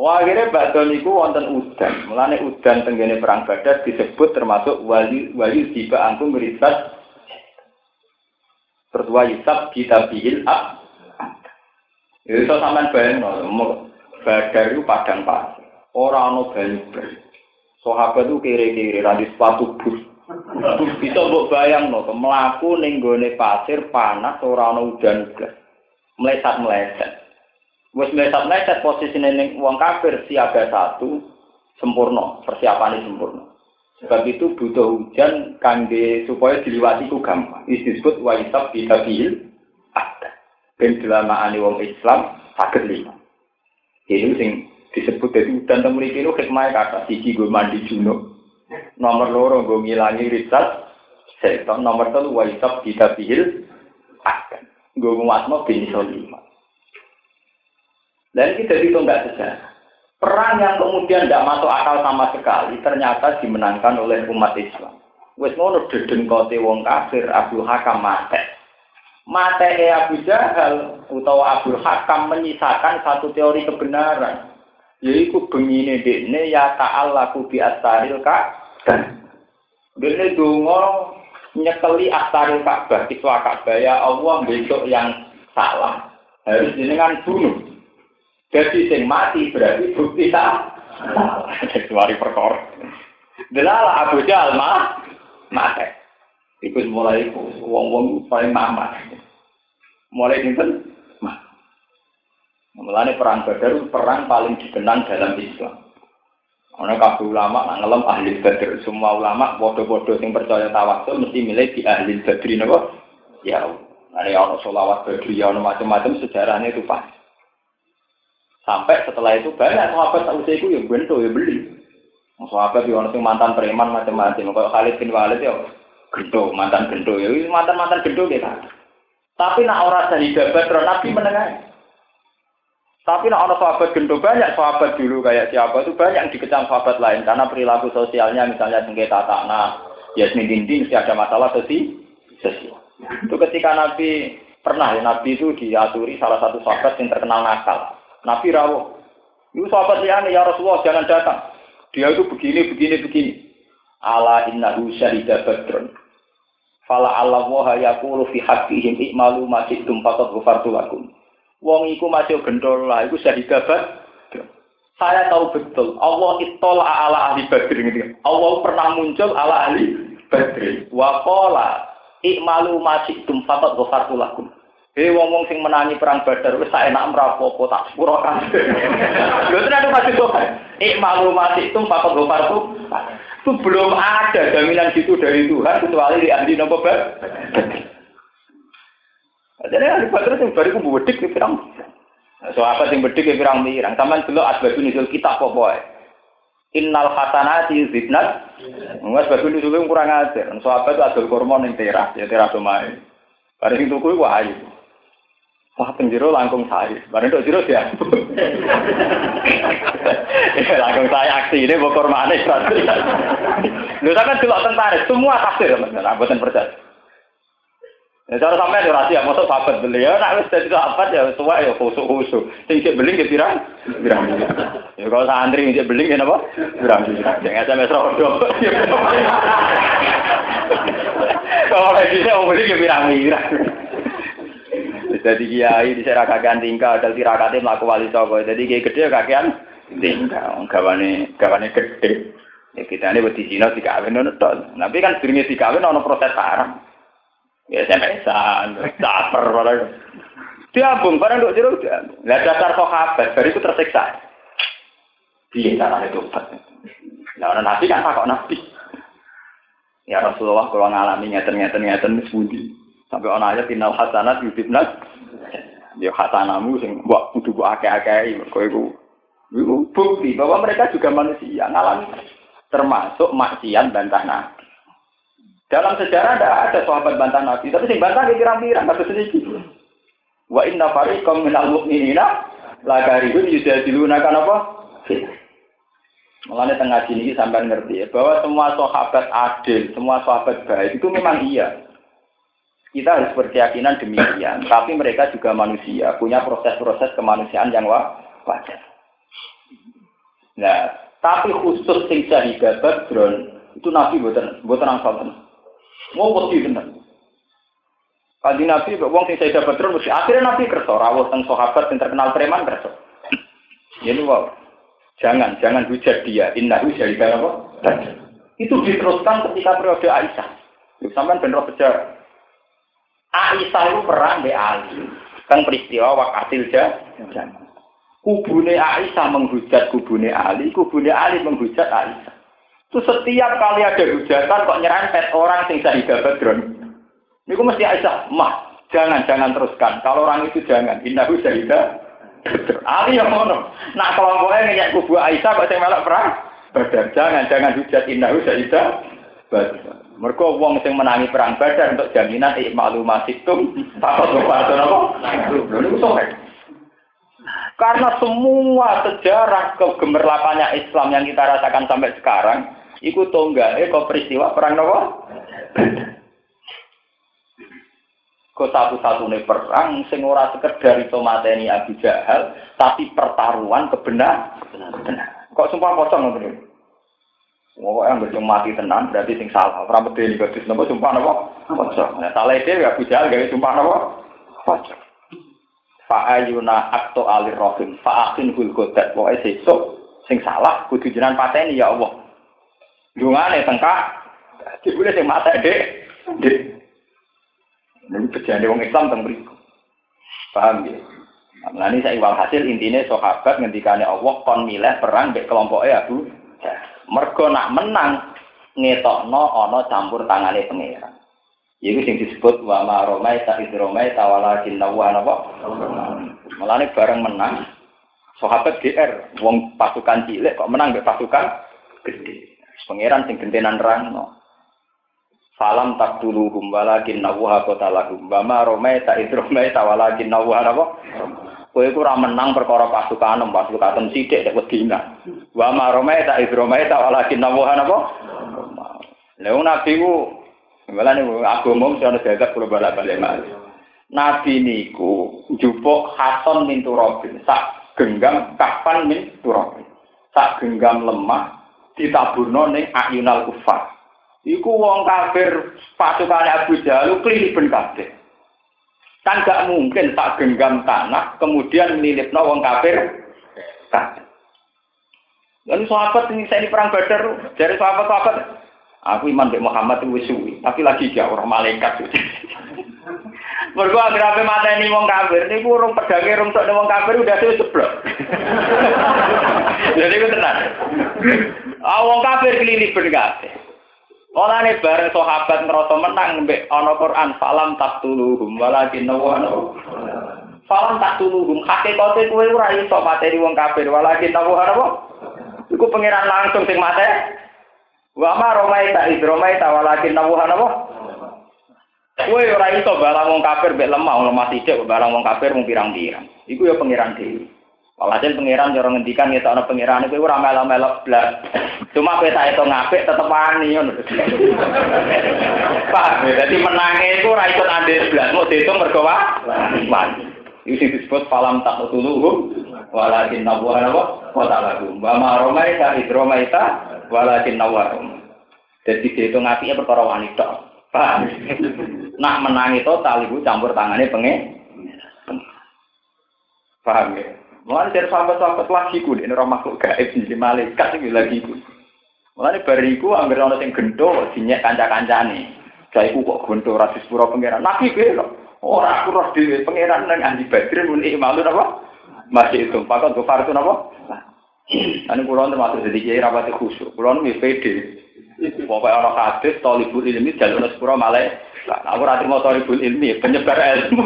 Wah, akhirnya bakal niku wonten udan. Mulane udan tenggene perang Badar disebut termasuk wali wali tiba angkum meribat. Terus yusab kita bihil ab. Itu sampean bayang Badar itu padang pasir. Orang no banyu Sahabat itu kiri-kiri radi sepatu bus. Bisa mbok bayang no, melaku ning pasir panas orang no udan Meleset-meleset. Wes meleset-meleset posisi ning wong kafir siaga satu sempurna, persiapannya sempurna. Sebab itu butuh hujan kangge supaya diliwati ku gampang. Disebut waisab bitabil ada. Ben dilamaane wong Islam saged lima. Ini sing disebut dari hujan temu iki lho hikmah kata siji gue mandi junub. Nomor loro gue ngilangi risat. Seton nomor telu waisab bitabil ada. Gue nguatno bin lima. Dan kita itu enggak sejarah. Perang yang kemudian tidak masuk akal sama sekali ternyata dimenangkan oleh umat Islam. Wes ngono deden kote wong kafir Abu Hakam mate. Mate Abu Jahal utawa Abu Hakam menyisakan satu teori kebenaran. Yaitu begini dekne ya ta'allaku bi astaril ka'bah. Dene donga nyekeli astaril ka'bah, kiswa ka'bah ya Allah besok yang salah harus jenengan bunuh. Jadi sing mati berarti bukti tak Kecuali perkor. Delala Abu Jahal mah mati. Iku mulai wong-wong paling mama. Mulai dinten. Mulane perang Badar perang paling dikenang dalam Islam. Ana kabeh ulama nak ngelem ahli Badar, semua ulama bodoh-bodoh sing percaya tawasul mesti milih di ahli Badri napa? Ya. Ada ana selawat Badri, ana macam-macam sejarahnya itu pas. Sampai setelah itu banyak sahabat tak usia itu ya bento ya beli. Sahabat yang orang mantan preman macam-macam. Kalau Khalid bin Walid ya gendo, mantan gendo ya mantan mantan gendo kan. Tapi nak orang dari babat Nabi menengah. Tapi nak orang sahabat gendo banyak sahabat dulu kayak siapa itu banyak yang dikecam sahabat lain karena perilaku sosialnya misalnya sengketa tanah, yasmin dinding mesti ada masalah sesi sosial. Itu ketika Nabi pernah ya Nabi itu diaturi salah satu sahabat yang terkenal nakal. Nabi rawuh. Itu sahabat liane ya Rasulullah jangan datang. Dia itu begini, begini, begini. Ala innahu syahida badrun. Fala Allah wa yaqulu fi haqqihim i'malu ma syi'tum faqad ghafartu lakum. Wong iku masih gendol lah, iku syahida badrun. Saya tahu betul, Allah itola ala ahli badri. Allah pernah muncul ala ahli badri. Wa qala i'malu ma syi'tum faqad ghafartu lakum. Eh wong-wong sing menangi perang Badar wis sak enak mrapopo tak sepuro kabeh. Lho tenan masih kok. Eh malu mati itu pakot gopar tuh. Itu belum ada jaminan gitu dari Tuhan kecuali di ahli nopo Jadi ahli badar itu baru kubu bedik di pirang. Apa sing bedik di pirang pirang. Taman dulu asbabun nuzul kita kok boy. Innal hasanati zidnat. Nggak asbabun nuzul kurang ajar. Apa itu adol kormon yang teras ya teras domain. Bareng itu kuwi ayu. Wah, penjero langkung saya. Bareng itu jero dia. langkung saya aksi ini bokor berarti. Lu kan delok tentara, semua tafsir, nah, buatan percaya. Ya cara sampai ada rahasia, masuk sahabat beli ya, nak wis dadi sahabat ya tua ya khusuk khusuk. Sing cek beli ya pirang, pirang. Ya kalau santri cek beli ya napa? Pirang. Jangan sampai rodo. Kalau lagi saya mau beli ya pirang pirang. Jadi kiai di sana kakean tingkah, dal tirakate mlaku wali songo. Jadi kiai gede kakean tingkah, gawane gawane gede. Ya kita ini wedi Cina dikawin ngono tok. Tapi kan sedurunge dikawin ana proses sarang. Ya SMS-an, caper barang. Diabung barang nduk jero. Lah dasar sahabat bar itu tersiksa. Piye carane tobat? Lah ana nabi kan takok nabi. Ya Rasulullah kalau ngalami ngeten-ngeten ngeten wis pundi. Sampai ana ayat innal hasanat yudibnat. Ya hasanamu sing mbok kudu mbok akeh-akeh iku iku bukti bahwa mereka juga manusia ngalami termasuk maksiat bantah nabi. Dalam sejarah tidak ada sahabat bantah nabi, tapi sing bantah kira-kira kata sedikit. Wa inna fariqam minal mu'minina la karibun yujadiluna kan apa? Mulanya tengah sini sampai ngerti ya, bahwa semua sahabat adil, semua sahabat baik itu memang iya. Kita harus berkeyakinan demikian. Tapi mereka juga manusia, punya proses-proses kemanusiaan yang wajar. Nah, tapi khusus sing syahidat Badron itu Nabi buatan buatan angsal. Mau pasti tenan. Kali Nabi wong sing syahidat Badron mesti akhirnya Nabi kerso rawuh teng sahabat yang terkenal preman kerso. Ini wow. Jangan, jangan hujat dia. Innahu syahidat apa? Itu diteruskan ketika periode Aisyah. Sampai benar sejarah. Aisyah itu perang di Ali. Kan peristiwa wakatil jangan. Kubune Aisyah menghujat kubune Ali, kubune Ali menghujat Aisyah. Itu setiap kali ada hujatan kok nyerempet orang sing sahidah badron. Ini mesti Aisyah, mah jangan jangan teruskan. Kalau orang itu jangan. Innahu sahidah Ali yang ngono. Nah kelompoknya ngeyak kubu Aisyah kok saya melok perang. Badar jangan jangan hujat innahu sahidah badron. Mereka wong sing menangi perang badar untuk jaminan ik takut kepada apa? Lalu sore. Karena semua sejarah kegemerlapannya Islam yang kita rasakan sampai sekarang, tonggak, eh kok peristiwa perang apa? Kok satu-satunya perang, sing ora sekedar itu mateni Abu Jahal, tapi pertaruhan kebenar. Kok sumpah kosong ngono Pokoknya yang berjumpa mati tenang berarti sing salah. Orang beda ini gadis nopo sumpah nopo. Kocok. Nah salah itu ya bisa gak sumpah nopo. Kocok. Fa'ayuna akto alir rohim. Fa'akin hul godat. Pokoknya sesuk sing salah kudu jenengan pateni ya Allah. Dungane tengkak. Dibule sing mata dek. Dek. Ini bejane wong Islam teng mriku. Paham ya? Nah, ini saya hasil intinya sahabat ngendikane Allah kon milih perang di kelompoknya Abu Mergo nak menang ngetokno ana campur tangane pangeran. Iku sing disebut wa ma romai ta idromai tawala jinnawa napa? Mulane bareng menang sahabat GR wong pasukan cilik kok menang mbek pasukan gede. Pangeran sing gentenan rangno. Falam tak dulu walakin nawuha kotalahum. Bama romai ta idromai tawalakin nawuha napa? Kowe iku ora menang perkara pasukan pasukan sithik nek wedina. Wa marome ta idrome ta walakin nawahan apa? Lha nabi ku Malah nih agama mesti ana jagat kula balik-balik mas. Nabi niku jupuk Hasan min Turabin, sak genggam kapan min Turabin. Sak genggam lemah ditaburno ning ayunal kufar. Iku wong kafir pasukan Abu Jahal kliliben kabeh. Kan gak mungkin tak genggam tanah, kemudian nilipno wong kafir. Lalu sahabat ini saya di perang Badar, dari sahabat-sahabat, aku iman di Muhammad itu suwi, tapi lagi dia orang malaikat. Mergo anggere ape mateni wong kafir niku urung pedange rung tok wong kafir udah suwe jeblok. Jadi ku tenan. Ah wong kafir kelilipan kabeh. Ora ne bareng sahabat ngerasa menang mbek ana Quran salam taqtuluhum walakin nawana. Salam taqtuluhum hakikate kowe ora iso materi wong kafir walakin nawana apa? Iku pangeran langsung sing mate. Wa ma romaita idromaita walakin nawana apa? Kowe ora iso barang wong kafir mek lemah, lemah sithik barang wong kafir mung pirang-pirang. Iku ya pangeran dhewe. Walhasil pangeran cara ngendikan ya ana pangeran iku ora melok-melok blas. Cuma kowe tak itu ngapik tetep wani ngono. Pak, dadi menange iku ora iso andhe blas, mau diitung mergo wani. Iku sing disebut falam tak tuluhum walakin nawwa wa ta'alahum. Wa ma romaita idromaita walakin nawwarum. Jadi dihitung apike perkara wani tok. Paham? Nak menangi total ibu campur tangannya pengen. Paham ya? Mulai dari sahabat-sahabat lagi ku ini orang makhluk gaib di malaikat itu lagi ku. Mulai bariku anggar orang yang gendo sinyek kanca-kancane. Saya ku kok gendo rasis pura pangeran. Nabi belo. Orang aku roh di pangeran dan anti badrin muni malu apa? Masih itu. Pakat gue fartu apa? Ini kulon termasuk jadi kiai rapat khusyuk. Kulon ini pede. Pokoknya orang hadis, tolibul ilmi, jalur sepura malai. Nah, aku rati mau tolibul ilmi, penyebar ilmu.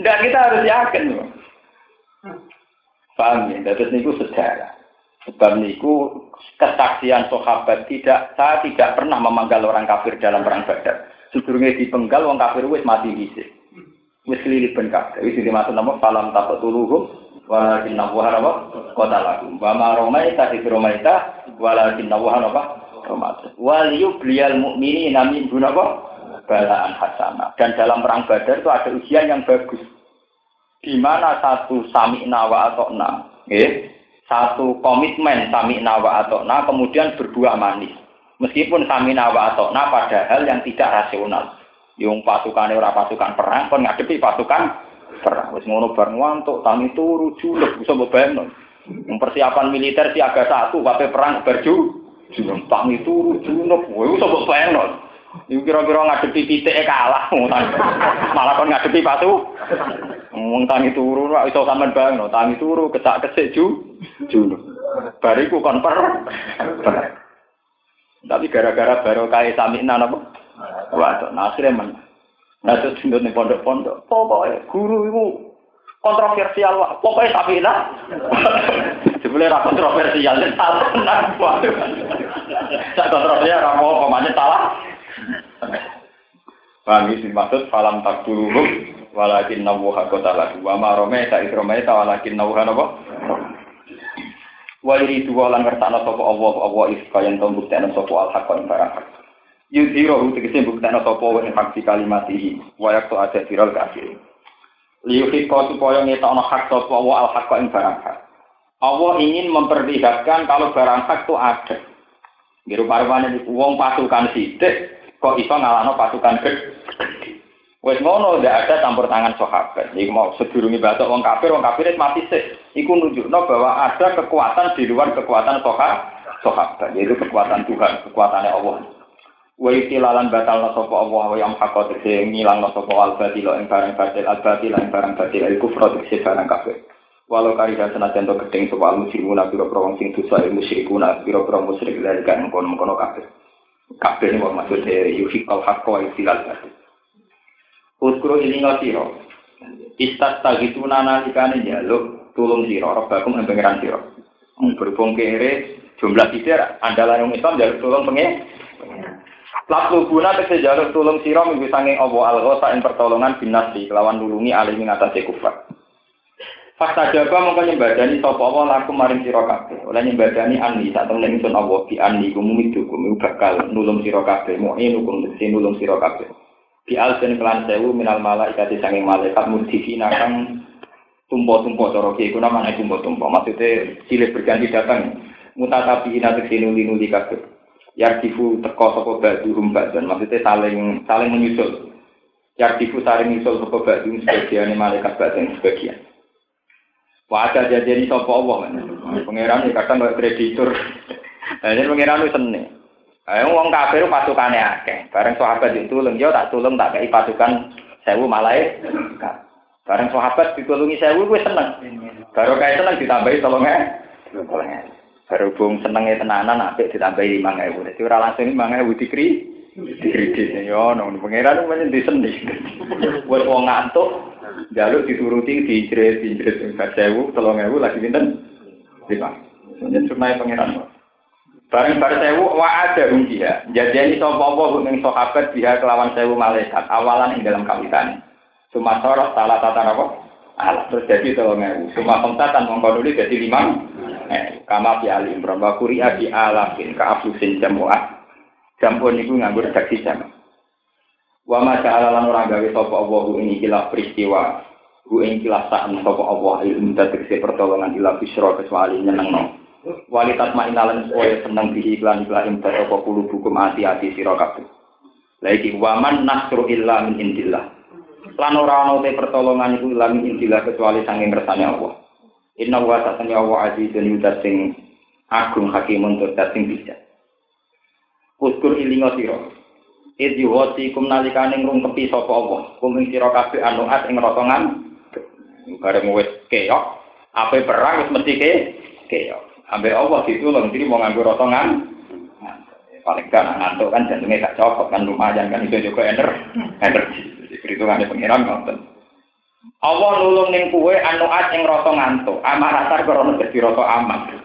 Dan kita harus yakin. Paham ya? Terus niku sejarah. Sebab niku kesaksian sahabat tidak, saya tidak pernah memanggal orang kafir dalam perang Badar. Sedurunge dipenggal wong kafir wis mati dhisik. Wis kelilipan kabeh. Wis dimaksud nama falam taqtuluhum walakin nabuha apa kota lagu wa ma romaita di romaita walakin nabuha apa romaita wal yubliyal mu'minina min apa balaan hasanah dan dalam perang badar itu ada ujian yang bagus di mana satu sami nawa atau na eh? satu komitmen sami nawa atau na kemudian berbuah manis meskipun sami nawa atau na padahal yang tidak rasional yung pasukan ora pasukan perang kon ngadepi pasukan perang. Wis ngono bareng ngantuk, tangi turu julek bisa bebayangno. Persiapan militer siaga satu, wae perang berju, tangi turu julek, kowe bisa bebayangno. Iku kira-kira ngadepi titike kalah, malah kon ngadepi patu. Wong tangi turu ora iso sampean bayangno, tangi turu kecak-kecik ju, julek. Bariku kon per. Tapi gara-gara baru kaya samina napa? Waduh, nah akhirnya menang. Nah, itu dindut nih pondok-pondok. Pokoknya guru itu kontroversial wah. Pokoknya tapi lah. Sebenarnya ra kontroversial. Saya kontroversial, ra mau pemanya salah. Paham ini maksud falam tak dulu walakin nawuha kota lagu wa ma rometa isrometa walakin nawuha napa Waliri dua lan ngertakno sapa Allah Allah iska yang tau buktekno sapa al haqqa ing barang hak Yudhiro tegese buktekno sapa wa hak di kalimatihi wa yaktu ada viral kafir. Liyuhi kau supaya ngetokno hak sapa wa al haqqa ing barang. Allah ingin memperlihatkan kalau barang hak itu ada. Biru parwane wong pasukan sidik kok iso ngalahno pasukan gede. Wes ngono ndak ada campur tangan sahabat. Iku mau sedurunge batok wong kafir, wong kafir mati sih. Iku nunjukno bahwa ada kekuatan di luar kekuatan sahabat, yaitu kekuatan Tuhan, kekuatannya Allah. Wa itilalan batal sapa Allah wa yang hakot sing ngilang sapa al batil ing barang batil al batil ing barang batil kufur sing barang kafir. Walau kari dan senajan to gedeng sapa al musyrikuna biro pro wong sing dosa il musyrikuna biro pro musyrik lan kan mengkono-mengkono kafir. kabeh wong maksude yuhikal hakko istilah tadi. Uskro ini ngatiro. Istat tagi tuna nalikane njaluk tulung sira rebakum ing pangeran sira. Berhubung kere jumlah sidir andalan wong Islam njaluk tulung pengen. Lalu guna tegese njaluk tulung sira minggu sange apa al-ghosa ing pertolongan binasi kelawan nulungi alim ing atase kufar. Fakta jaga mongko nyembadani sapa apa laku maring sira kabeh. Oleh nyembadani ani sak temen ingsun di ani kumumi dukum bakal nulung sira kabeh. Mo hukum nulung sira kabeh. Di alsen kelan sewu minal malaikat sanging malaikat mudhifina kang tumpo-tumpo cara kiye kuna mana tumpo-tumpo maksudnya silih berganti datang. Mutatapi ina teksin nuli-nuli kabeh. Yardifu teko sapa ba'duhum ba'dan. Maksudnya saling saling menyusul. Yardifu saling menyusul sapa ba'duhum sebagian malaikat ba'dan sebagian Wajah jadi sapa Allah. Pangeran kadang kok kreditur. Nah, ini pangeran itu seneng. Eh wong kafir pasukane akeh. Bareng sahabat ditulung yo tak tulung tak kei pasukan sewu malai. Bareng sahabat ditulungi sewu gue seneng. Baru kayak seneng ditambahi tolongnya. Tolongnya. Berhubung senengnya tenanan apik ditambahi lima ewu. Jadi ora langsung lima ewu dikri. Dikredit yo nong pangeran menyen diseni. Buat wong ngantuk jaluk dituruti dijret dijret sewu tolong ewu lagi pinten. Lima. Jadi sunai pangeran. Bareng bar sewu wa ada rumjiha. Jadi ini sopo apa ning sahabat dia kelawan sewu malaikat awalan ing dalam kawitan. Cuma sorot salah tata apa? Alah terus jadi tolong ewu. Cuma pemtatan mengkoduli jadi lima. Eh, kama fi ali imran wa kuri'a bi alafin ka afusin jamu'ah. Jampun niku nganggur redaksi jam. Wa ma ta'ala lan ora gawe sapa Allah ini kilaf peristiwa. Ku ing kilaf sak sapa Allah ilmu pertolongan ila bisra kecuali nyenengno. Walitat ma'inalan supaya seneng bihi iklan iklan imdad apa kulu hukum hati-hati sira kabeh. Lagi waman nasru illa min indillah. Lan ora ana te pertolongan iku illa min indillah kecuali sanging kersane Allah. Inna wa satanya Allah azizun yudat sing agung hakimun tur sing bijak. Uskur ilinga sira. Id yuwati kum nalikane ngrungkepi sapa Allah. Kum ing sira kabeh anuat ing rotongan. Bareng wis keok, ape perang wis mesti ke keok. Ambe Allah ditulung jadi mau nganggo rotongan. Paling kan ngantuk kan jantungnya gak cocok kan lumayan kan itu juga ener energi. Jadi perhitungannya pengiran ngoten. Allah nulung ning kuwe anuat ing rasa ngantuk. Amarasar krana dadi rasa aman.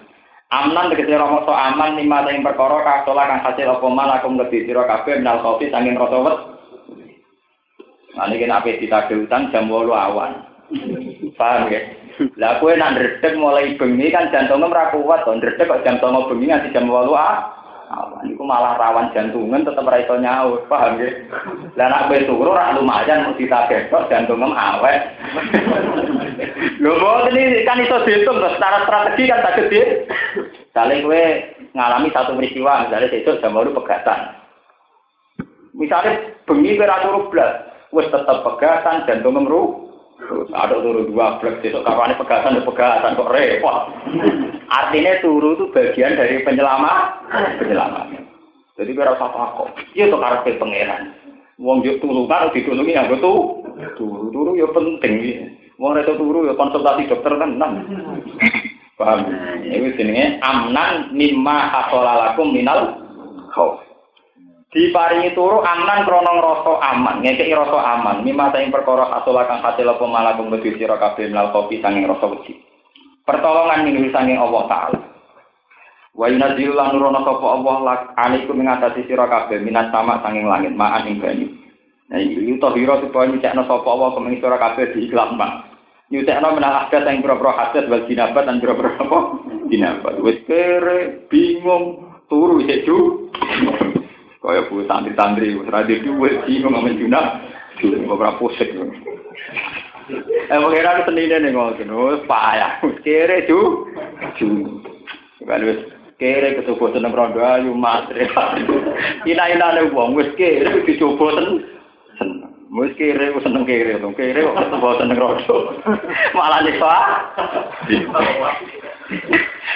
Amnan tegese rasa aman lima ing perkara kasola kang hasil apa malakum kedhi sira kabeh nal kopi saking rasa wet. Nah niki nek ape ditagih utang jam 8 awan. Paham ya? Lah kowe ndredeg mulai bengi kan jantungnya ora kuat to, ndredeg kok 09.00 bengi nganti jam 8 ah. Awan iku malah rawan jantungan tetep ora iso nyaur, paham ya? Lah nak kowe turu ora lumayan mesti ditagih kok jantungem awet. Lho kok ini kan iso dihitung secara strategi kan tak gede. Misalnya kowe ngalami satu peristiwa, misalnya besok jam 8 pegatan. Misalnya bengi kowe ora turu blas, wis tetep pegatan jantung ngemru. Ada turu dua blok, besok kapan pegatan pegatan kok repot. Artinya turu itu bagian dari penyelamat, penyelamat. Jadi kira usah takut. Iya tuh karakter pangeran. Wong juk tulungan ditulungi yang betul. Turu turu ya penting. Wong itu turu ya konsultasi dokter kan. Paham? Ini jenenge amnan mimma hasolalakum minal khauf. Diparingi turu aman krana ngrasa aman. Ngekeki rasa aman. Mimma sing perkara hasil kang hasil apa malakum wedi sira kabeh kopi sanging rasa wedi. Pertolongan ning sanging Allah taala. Wa yunazzilu lan nurono sapa Allah lak alaikum ing atase sira kabeh minat sama sanging langit ma'an ing banyu. Nah iki tahira supaya nyekno sapa Allah kumeng sira kabeh diikhlas mak nyutekno menal adat sing pira-pira hadat wal jinabat lan pira-pira apa? Jinabat. Wis kere bingung turu seju Kaya bu santri-santri, seradi duit, bingung ngamen junah, beberapa pusing. Eh, mengira ke senine nih ngotin, wes payah, kere ju, ju. Kan wes kere kecoba seneng rondo ayu matre. Ina-ina nih wong, wes kere dicoba seneng. Wes kere, wes seneng kere, dong kere kok kecoba seneng rondo. Malah nyiksa.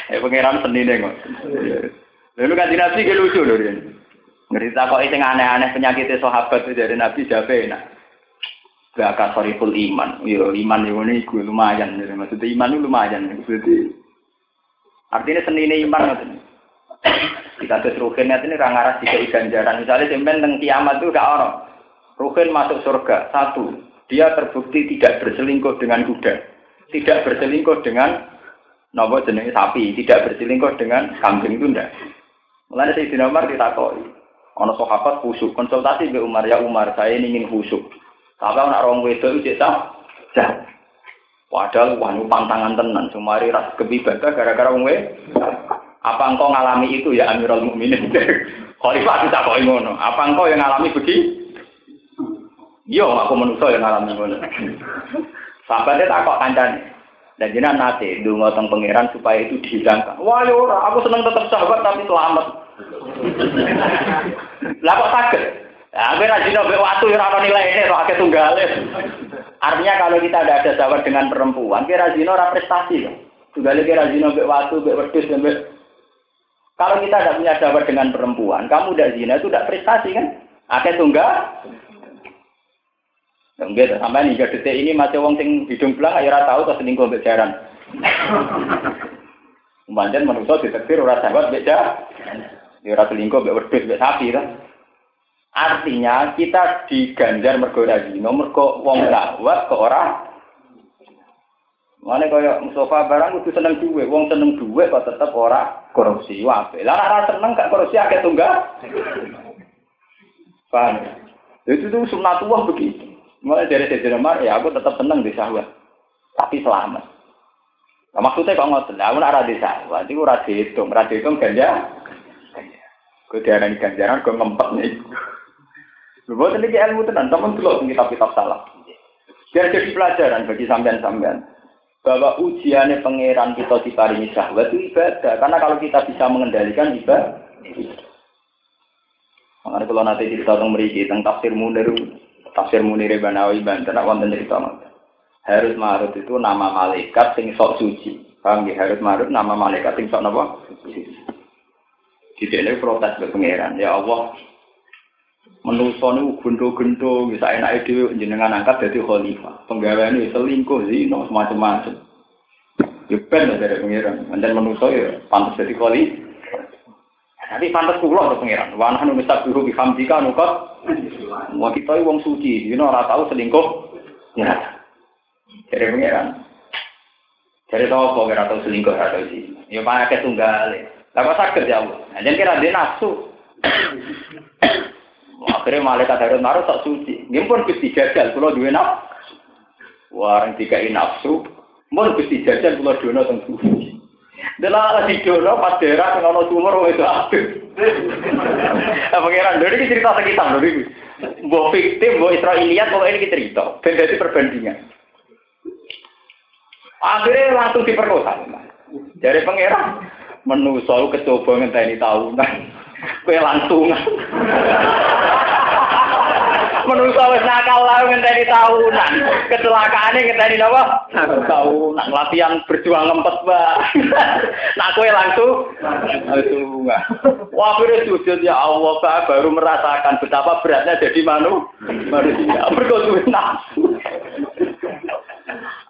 Eh, pengiran senine ngotin. Lalu kan dinasti lucu loh dia. Ngerti kok itu aneh-aneh penyakit sahabat itu dari Nabi Jabe enak. Gak soriful iman. Yo iman yo ini gue lumayan. Jadi maksudnya iman itu lumayan. Jadi artinya seni ini iman maksudnya. Kita terus rukin ini rangaras jika ganjaran. Misalnya simpen tentang kiamat itu gak orang. Rukin masuk surga. Satu, dia terbukti tidak berselingkuh dengan kuda. Tidak berselingkuh dengan nopo jenis sapi. Tidak berselingkuh dengan kambing itu enggak. Mulai dari Umar ditakoi. Ono sahabat khusuk konsultasi ke Umar ya Umar saya ingin khusuk. Tapi nak orang wedok itu sah. Jah. Padahal wanu pantangan tenan sumari ras kebibaga gara-gara wong Apa engkau ngalami itu ya Amirul Mukminin? Khalifah kita kok ngono. Apa engkau yang ngalami begitu? Yo, aku manusia yang ngalami ngono. Sahabatnya tak kok kancane. Dan jenengan nate ndonga teng pangeran supaya itu dihilangkan. Wah, ora, aku seneng tetap sahabat tapi selamat. Lah kok sakit? Ya, gue rajin nabi waktu ya orang nilai ini, roh akeh tunggalin. Artinya kalau kita tidak ada sahabat dengan perempuan, kira rajin orang prestasi. Tunggalin kira rajin nabi waktu, be wedus, be Kalau kita tidak punya sahabat dengan perempuan, kamu udah zina itu tidak prestasi kan? Akeh tunggal. Enggak, sampai nih detik ini masih wong sing hidung belang ayo ora tahu to selingkuh mbek jaran. Pancen manusa ditetir ora sahabat mbek Ya ora selingkuh mbek wedhus mbek sapi kan. Artinya kita diganjar mergo ora zina, mergo wong sahabat ke ora Mana kaya Mustafa barang kudu seneng duwe, wong seneng duwe kok tetep ora korupsi wae. Lah ora seneng gak korupsi akeh tunggal. Paham? Itu tuh sunnatullah begitu. Mulai dari Sayyidina Umar, ya aku tetap seneng di sahwat. Tapi selamat. Nah, maksudnya kok ngoten, aku ora di sahwat, itu ora dihitung, ora dihitung ganja. Gue diarani ganjaran, gue ngempet nih. Buat ini ilmu tenan, teman dulu kitab-kitab salah. Biar jadi pelajaran bagi sampean-sampean bahwa ujiannya pangeran kita diparingi syahwat itu ibadah. Karena kalau kita bisa mengendalikan ibadah. Makanya kalau nanti kita tentang meriki tentang tafsir munir, tafsir munir Banawi Banten, wonten cerita Harut Marut itu nama malaikat sing sok suci. Paham ya? Harut Marut nama malaikat sing sok apa? Di sini protes ke pangeran. Ya Allah, menuso niku bisa enak dhewe jenengan angkat dadi khalifah. Penggaweane selingkuh zina macam-macam. Ya ben dari pengiran. Mandan menuso ya pantas dadi khalifah. Tapi pantas kula to pengiran. Wa nahnu nusabihu bi hamdika nukot. Wa kita wong suci, dina ora tau selingkuh. Ya. Dari pengiran. Dari tahu kok ora tau selingkuh ora tau sih. Ya pakai tunggal. Kok sakit ya Allah. Jangan kira dia nafsu. Akhirnya malaikat Harun Marut tak suci. Ini pun gusti jajal, kalau dua naf. Warang tiga nafsu. Pun gusti jajal, kalau dua naf suci. Dalam di dono pas daerah kalau sumur itu aktif. Nah, pangeran dari ini cerita sekitar dari Mbok fiktif, mbok Israeliat, kalau ini cerita. Dan jadi perbandingan. Akhirnya langsung diperkosa. Dari pangeran, menusau kecoba ngenteni tahunan. Kue langsung. Menurut wis nakal lah ngenteni tahunan. Kecelakaane ngenteni napa? Tahunan latihan berjuang ngempet, Mbak. Nak kowe langsung langsung. Wah, akhirnya sujud ya Allah, Pak, baru merasakan betapa beratnya jadi manu manusia. Berkotu nafsu.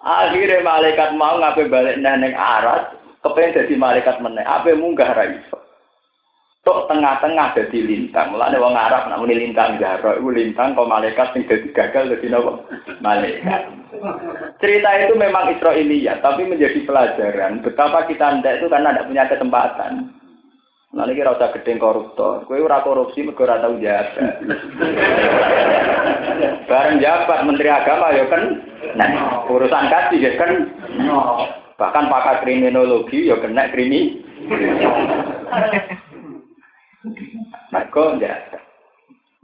Akhirnya malaikat mau ngapain balik neneng aras, kepengen jadi malaikat meneh, apa munggah raiso. Tok tengah-tengah jadi lintang. Mulane wong Arab nak muni lintang jaro iku lintang kok malaikat sing dadi gagal dadi napa? Malaikat. Cerita itu memang Israiliyat, tapi menjadi pelajaran betapa kita ndak itu karena tidak punya kesempatan. Nah ini kira usah gedeng koruptor. Kue ora korupsi mergo ora tau jabat. Bareng jabat Menteri Agama ya kan. Nah, urusan kasih ya kan. Bahkan pakar kriminologi ya kena krimi. Mereka enggak.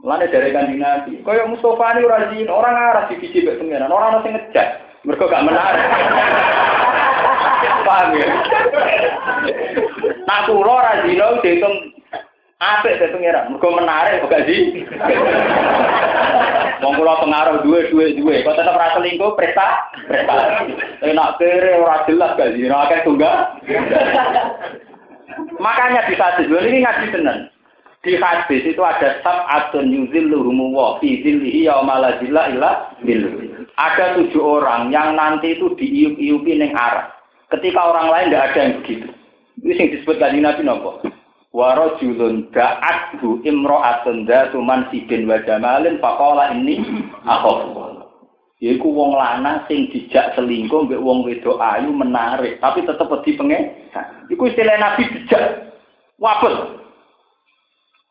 Mulane dari kanjeng Nabi, kaya Mustafa ini ora zin, orang arah di biji mbek pengiran, orang ono sing ngejak. Mereka gak menarik. Paham ya? Nah, kula ora zina dihitung apik dari pengiran, mereka menarik gak sih? Wong kula pengaruh duwe duwe kok tetep ora selingkuh presta prestasi. Enak kere ora jelas gak sih, akeh tunggal. Makanya di hadis, ini ngaji tenan. Di hadis itu ada sab'atun yuzilluhumu wa fi zillihi yauma la zilla illa Ada tujuh orang yang nanti itu diiup-iupi ning arah. Ketika orang lain tidak ada yang begitu. Ini yang disebut tadi Nabi nopo. Wa rajulun da'athu imra'atun dzatu mansibin wa jamalin faqala inni akhafu. Yaiku wong lanang sing dijak selingkuh mbek wong wedok ayu menarik, tapi tetep wedi pengen. Iku istilah Nabi dijak. Wabel.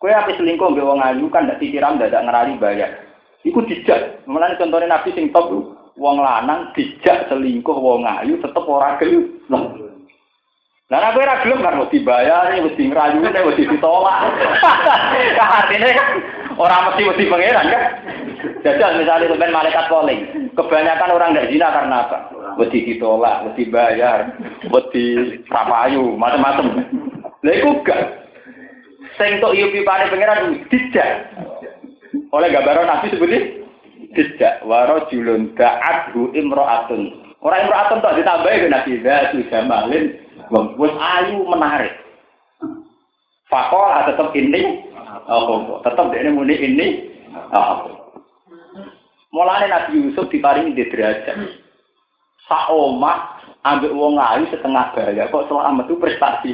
Kowe ape selingkuh mbek wong ayu kan ndak disiram ndak ngerali bayar. Iku dijak. Mulane contohnya Nabi sing top wong lanang dijak selingkuh wong ayu tetep ora gelem. Lah nek ora gelem kan mesti bayar, mesti ngrayu, mesti ditolak. Artinya kan ora mesti mesti pangeran kan. Jajal misalnya sampai malaikat calling, kebanyakan orang tidak zina karena apa? Wedi ditolak, wedi bayar, wedi rapayu, macam-macam. Lah itu gak. Sing tok yupi pangeran tidak. Oleh gambaran Nabi seperti tidak. Waro julun da'adhu imro'atun. Orang imro'atun tak ditambahi ke Nabi. Datu jamalin. Wes ayu menarik. Fakola tetap ini, oh, tetap dia muni ini, oh. Mulane Nabi Yusuf diparingi di derajat. Sak omah ambek wong ayu setengah baya kok selamat itu prestasi.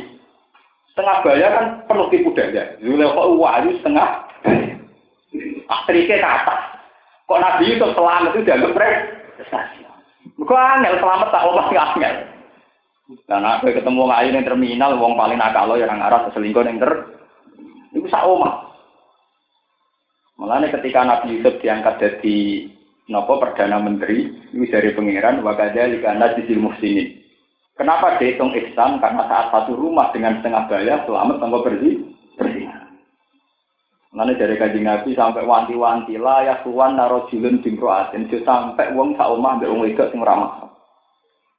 Setengah baya kan penuh tipu daya. Zulekha wayu setengah Aktrisnya ke atas. Kok Nabi Yusuf selamat itu dianggap prestasi. Kok angel selamat tak omah angel. Dan aku ketemu ngayu yang terminal, wong paling nakal lo yang arah selingkuh yang ter, itu sak omah. Mulanya ketika Nabi Yusuf diangkat jadi nopo perdana menteri, itu dari pangeran wakada di muhsinin. Kenapa dihitung ihsan? Karena saat satu rumah dengan setengah bayar selamat tanpa bersih bersih. Mulanya dari kaji Nabi sampai wanti-wanti lah ya tuan narojulun bingkroatin sampai uang sak omah ambil uang itu sing ramah.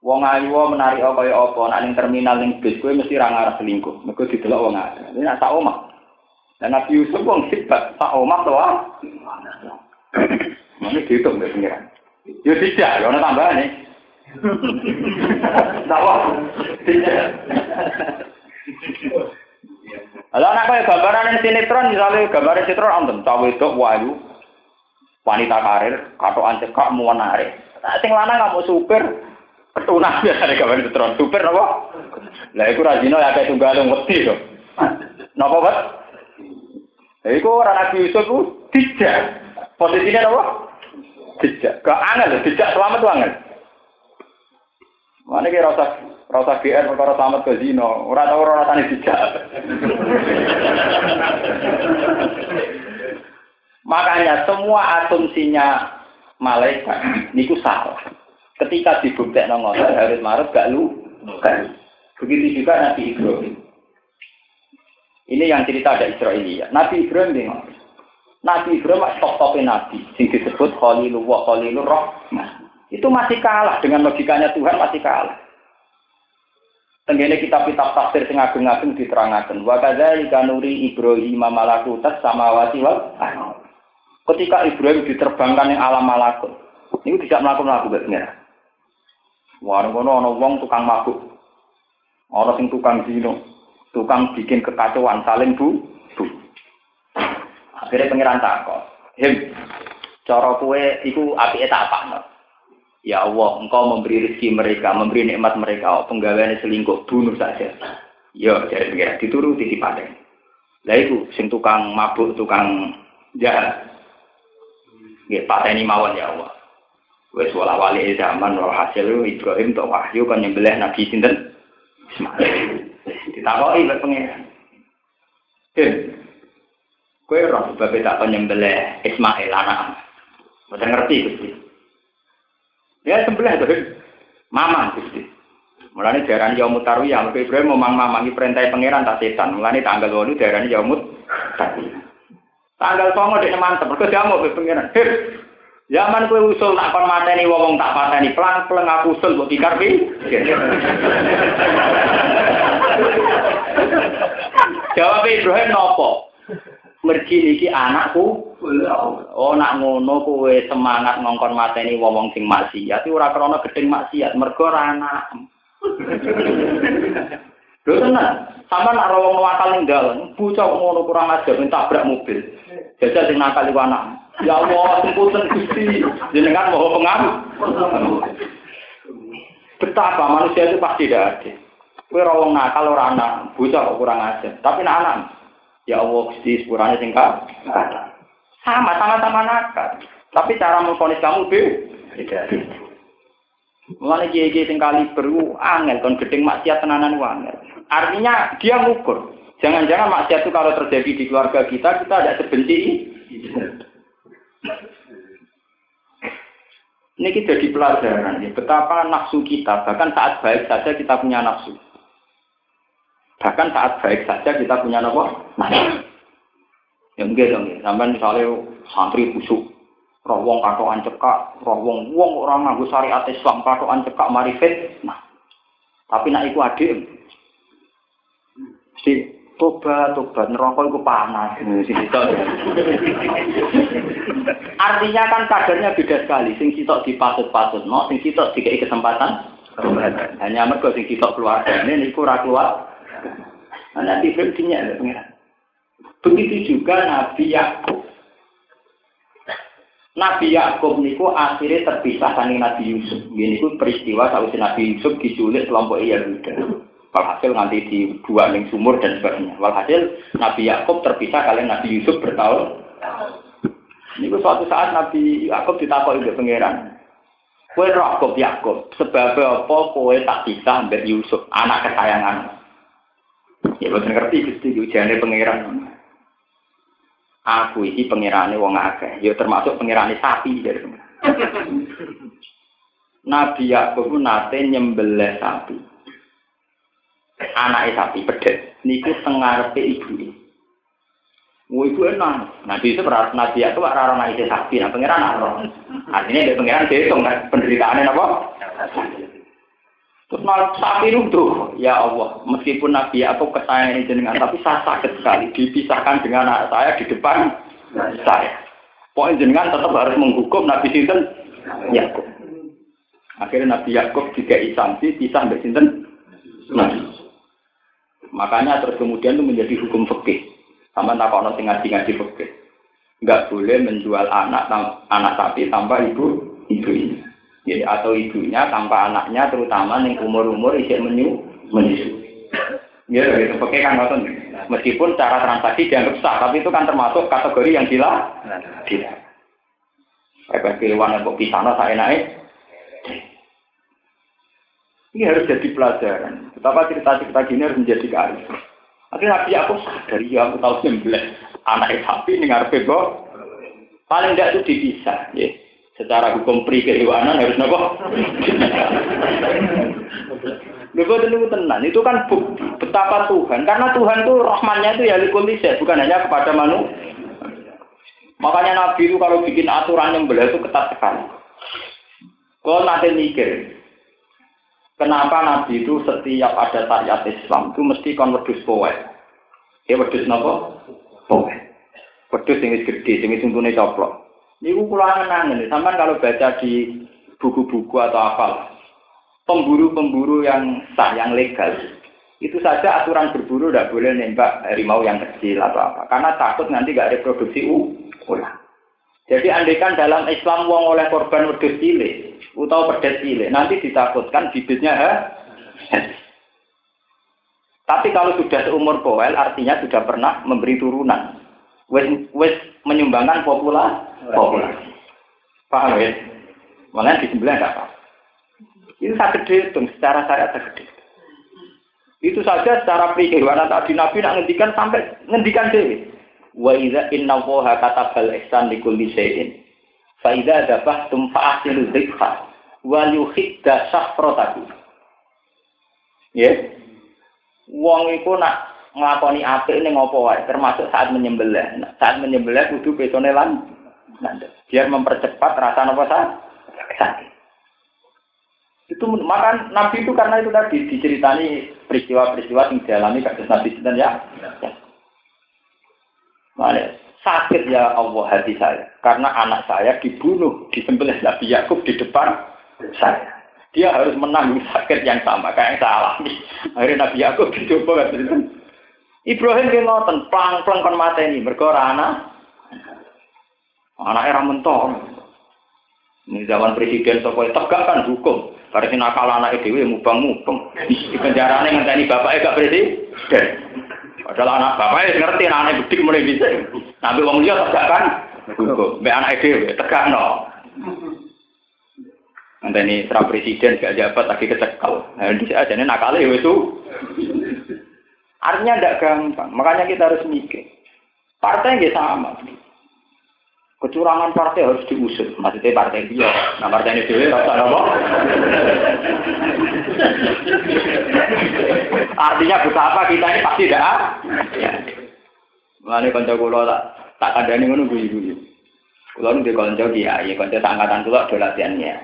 Wong ayu menarik apa ya apa, nak ning terminal ning bis kowe mesti ra ngarep selingkuh. Mergo didelok wong ayu. Ini nak sak omah. Dan Nabi Yusuf wong sifat sak omah to ah. Ini dihitung ya pengiran. Ya tidak, ya ada tambahan nih. Tahu? Tidak. Kalau anak kayak gambaran yang sinetron, misalnya gambaran sinetron, antum tahu itu wahyu, wanita karir, katoan cekak, narik. Nah, sing lanang nggak mau supir, Ketunah biasa nih kabar itu terus super nopo. Lah iku rajino ya kayak tunggal yang wedi to. Nopo bet? Iku orang Nabi Yusuf ku tidak. Posisinya nopo? Tidak. Gak angel, tidak selamat tuh angel. Mana kira rasa rasa GR perkara selamat ke zino, ora tau ora rasane tidak. Makanya semua asumsinya malaikat niku salah. Ketika dibuktikan ngotot harus marut gak lu. Kan. Begitu juga Nabi Ibrahim. Ini yang cerita ada Israelia. Nabi Ibrahim ini Nabi Ibrahim top-topnya Nabi. Yang disebut Khalilullah, Khalilur Rahman. Itu masih kalah dengan logikanya Tuhan masih kalah. Tenggene kitab-kitab tafsir sing ageng-ageng diterangkan. Wa kadzalika nuri Ibrahim malakutat samawati wal Ketika Ibrahim diterbangkan yang alam malakut, ini tidak melakukan laku sebenarnya. Warung kono ana wong tukang mabuk. Ana sing tukang zino, tukang bikin kekacauan saling bu. bu. Akhirnya pengiran takut. Him, cara kue iku api tak apa Ya Allah, engkau memberi rezeki mereka, memberi nikmat mereka, oh, selingkuh, bunuh saja. Ya, jadi pengiran dituruti di padang. Lah itu, sing tukang mabuk, tukang jahat. Nggih, pateni mawon ya Allah. Wes wala wali zaman wal hasil Ibrahim tok wahyu kan nyembelih Nabi sinten Ismail. Ditakoki lek pengen. Eh. Kowe ora sebab tak nyembelih Ismail anak. Mboten ngerti Gusti. Ya sembelih to. Mama Gusti. Mulane diarani yaumut tarwiyah, mergo Ibrahim memang mamangi perintah pangeran tak setan. Mulane tanggal 8 diarani yaumut tarwiyah. Tanggal 9 dek mantep, mergo diamuk pangeran. Zaman kue usul tak kon mateni wong tak pateni pelan pelan aku usul buat pikir pi. Jawab Ibrahim nopo. Mergi niki anakku. Oh nak ngono kowe semangat ngongkon mateni wong sing maksiat ora krana gedeng maksiat mergo ora anak. Sama nak rawong wakal ning dalan, bocah ngono kurang ajar tabrak mobil. Jajal sing nakal iku. Ya Allah, semputan Gusti, jenengan mau pengaruh. Betapa manusia itu pasti tidak ada. Kue rawong nakal orang anak, bocah kurang aja. Tapi nak anak, ya Allah Gusti sepurane singkat. Sama, sama-sama nakal. Tapi cara memfonis kamu beda. Mulane kiai-kiai sing kali beru angel kon gedeng maksiat tenanan angel. Artinya dia ngukur. Jangan-jangan maksiat itu kalau terjadi di keluarga kita, kita tidak sebenci ini kita di pelajaran ya, betapa nafsu kita, bahkan saat baik saja kita punya nafsu. Bahkan saat baik saja kita punya? Nafsu. Ya enggak dong, ya. sampai misalnya santri busuk, roh wong katoan cekak, roh wong wong orang nganggo syariat Islam katoan cekak marifet. Nah, tapi nak iku adik. Si tobat tobat neraka itu panas artinya kan kadarnya beda sekali sing sitok dipasut-pasut no sing sitok dikei kesempatan hanya mergo sing sitok keluarga ini niku ora keluar Ibrahim dinyak pengiran. Begitu juga Nabi Yakub. Nabi Yakub niku akhirnya terpisah dari Nabi Yusuf. Ini peristiwa saat Nabi Yusuf diculik kelompok Yahuda. Walhasil nanti di dua ning sumur dan sebagainya. Walhasil Nabi Yakub terpisah kalian Nabi Yusuf bertahun. Ini suatu saat Nabi Yakub ditakut ibu pangeran. Kue Yakub Yakub, sebab apa kue tak bisa ambil Yusuf, anak kesayangan. Ya betul ngerti gusti ujiannya pangeran. Aku ini pangerane wong akeh, ya termasuk pangerane sapi dari Nabi Yakub nate nyembelih sapi. Anake sapi pedet niku tengarepe ibu. Wo ibu enak. Nabi itu berat Nabi Yakub ora ora naik sapi, nah pangeran ora. Artinya dia pangeran dihitung kan penderitaannya apa? Terus malah sapi runtuh, ya Allah, meskipun Nabi aku kesayangan jenengan, tapi saya sakit sekali dipisahkan dengan anak saya di depan saya. Pokoknya jenengan tetap harus menghukum Nabi Sinten Yakub. Akhirnya Nabi Yakub juga isansi pisah dari Sinten. Makanya terus kemudian itu menjadi hukum fikih. Sama tak kono sing ngaji-ngaji fikih. Enggak boleh menjual anak anak sapi tanpa ibu ibunya. Jadi atau ibunya tanpa anaknya terutama yang umur-umur isih menyu menyusu. Ya, gitu. Oke kan nonton. Meskipun cara transaksi dianggap sah, tapi itu kan termasuk kategori yang gila. Gila. Kayak keluar kok pisana saya naik. Ini harus jadi pelajaran. Betapa cerita-cerita gini harus menjadi kearifan. Akhirnya Nabi aku sadar, ya aku tahu sembelah anak sapi ini ngarepe Paling tidak itu dipisah. Ya secara hukum pri kehewanan harus nopo. Lho itu tenan, itu kan bukti betapa Tuhan. Karena Tuhan itu rahmannya itu ya likulise, bukan hanya kepada manusia. Makanya Nabi itu kalau bikin aturan yang belah itu ketat sekali. Kalau nanti mikir, kenapa Nabi itu setiap ada syariat Islam itu mesti kon wedus poe. Ya wedus nopo? Poe. Wedus yang gede, yang untune coplok. Niku kula angen sampean kalau baca di buku-buku atau apa, pemburu-pemburu yang sah, yang legal, itu saja aturan berburu tidak boleh nembak harimau yang kecil atau apa, karena takut nanti gak reproduksi ulang. Jadi andaikan dalam Islam wong oleh korban wedhus cilik atau pedet cilik, nanti ditakutkan bibitnya ha? Tapi kalau sudah seumur poel, artinya sudah pernah memberi turunan. Wes, wes menyumbangkan populasi populasi. Paham ya? Malah di sebelah enggak apa. Itu sangat gede itu, secara saya gede. Itu saja secara kehidupan tadi Nabi nak ngendikan sampai ngendikan dewi. Wa idza inna woha katabal ihsan li kulli shay'in. Fa idza dabahtum fa ahsinu dzikra wa yuhidda safrataku. Ya. Wong iku nak nglakoni apik ning apa wae, termasuk saat menyembelih. Saat menyembelih kudu petone lan biar mempercepat rasa nopo sakit. Itu maka Nabi itu karena itu tadi diceritani peristiwa-peristiwa yang dialami kasus Nabi dan ya. Mana sakit ya Allah hati saya karena anak saya dibunuh disembelih Nabi Yakub di depan saya. Dia harus menanggung sakit yang sama kayak yang saya alami. Akhirnya Nabi Yakub dicoba Ibrahim ki ngoten, plang-plang kon mateni mergo anak Anak era mentor. Ini zaman presiden Sokoy tegak kan hukum. Karena nakal anak itu mubang mubang. Di penjara ini ngenteni bapaknya gak presiden. Padahal anak bapaknya ngerti anak bedik mulai bisa. Nabi wong dia tegak kan. Be anak itu tegak no. Nanti ini serah presiden gak jabat lagi kecekal. Nah, di aja ini nakal itu. Artinya tidak gampang. Makanya kita harus mikir. Partai nggak sama. Kecurangan partai harus diusut. Maksudnya partai dia. Nah partai ini dewe rasa apa? Artinya betapa kita ini pasti tidak. Ya. Mulane kanca kula tak tak kandhani ngono guyu-guyu. Kula nu kanca kiai, kanca angkatan kula do latihannya.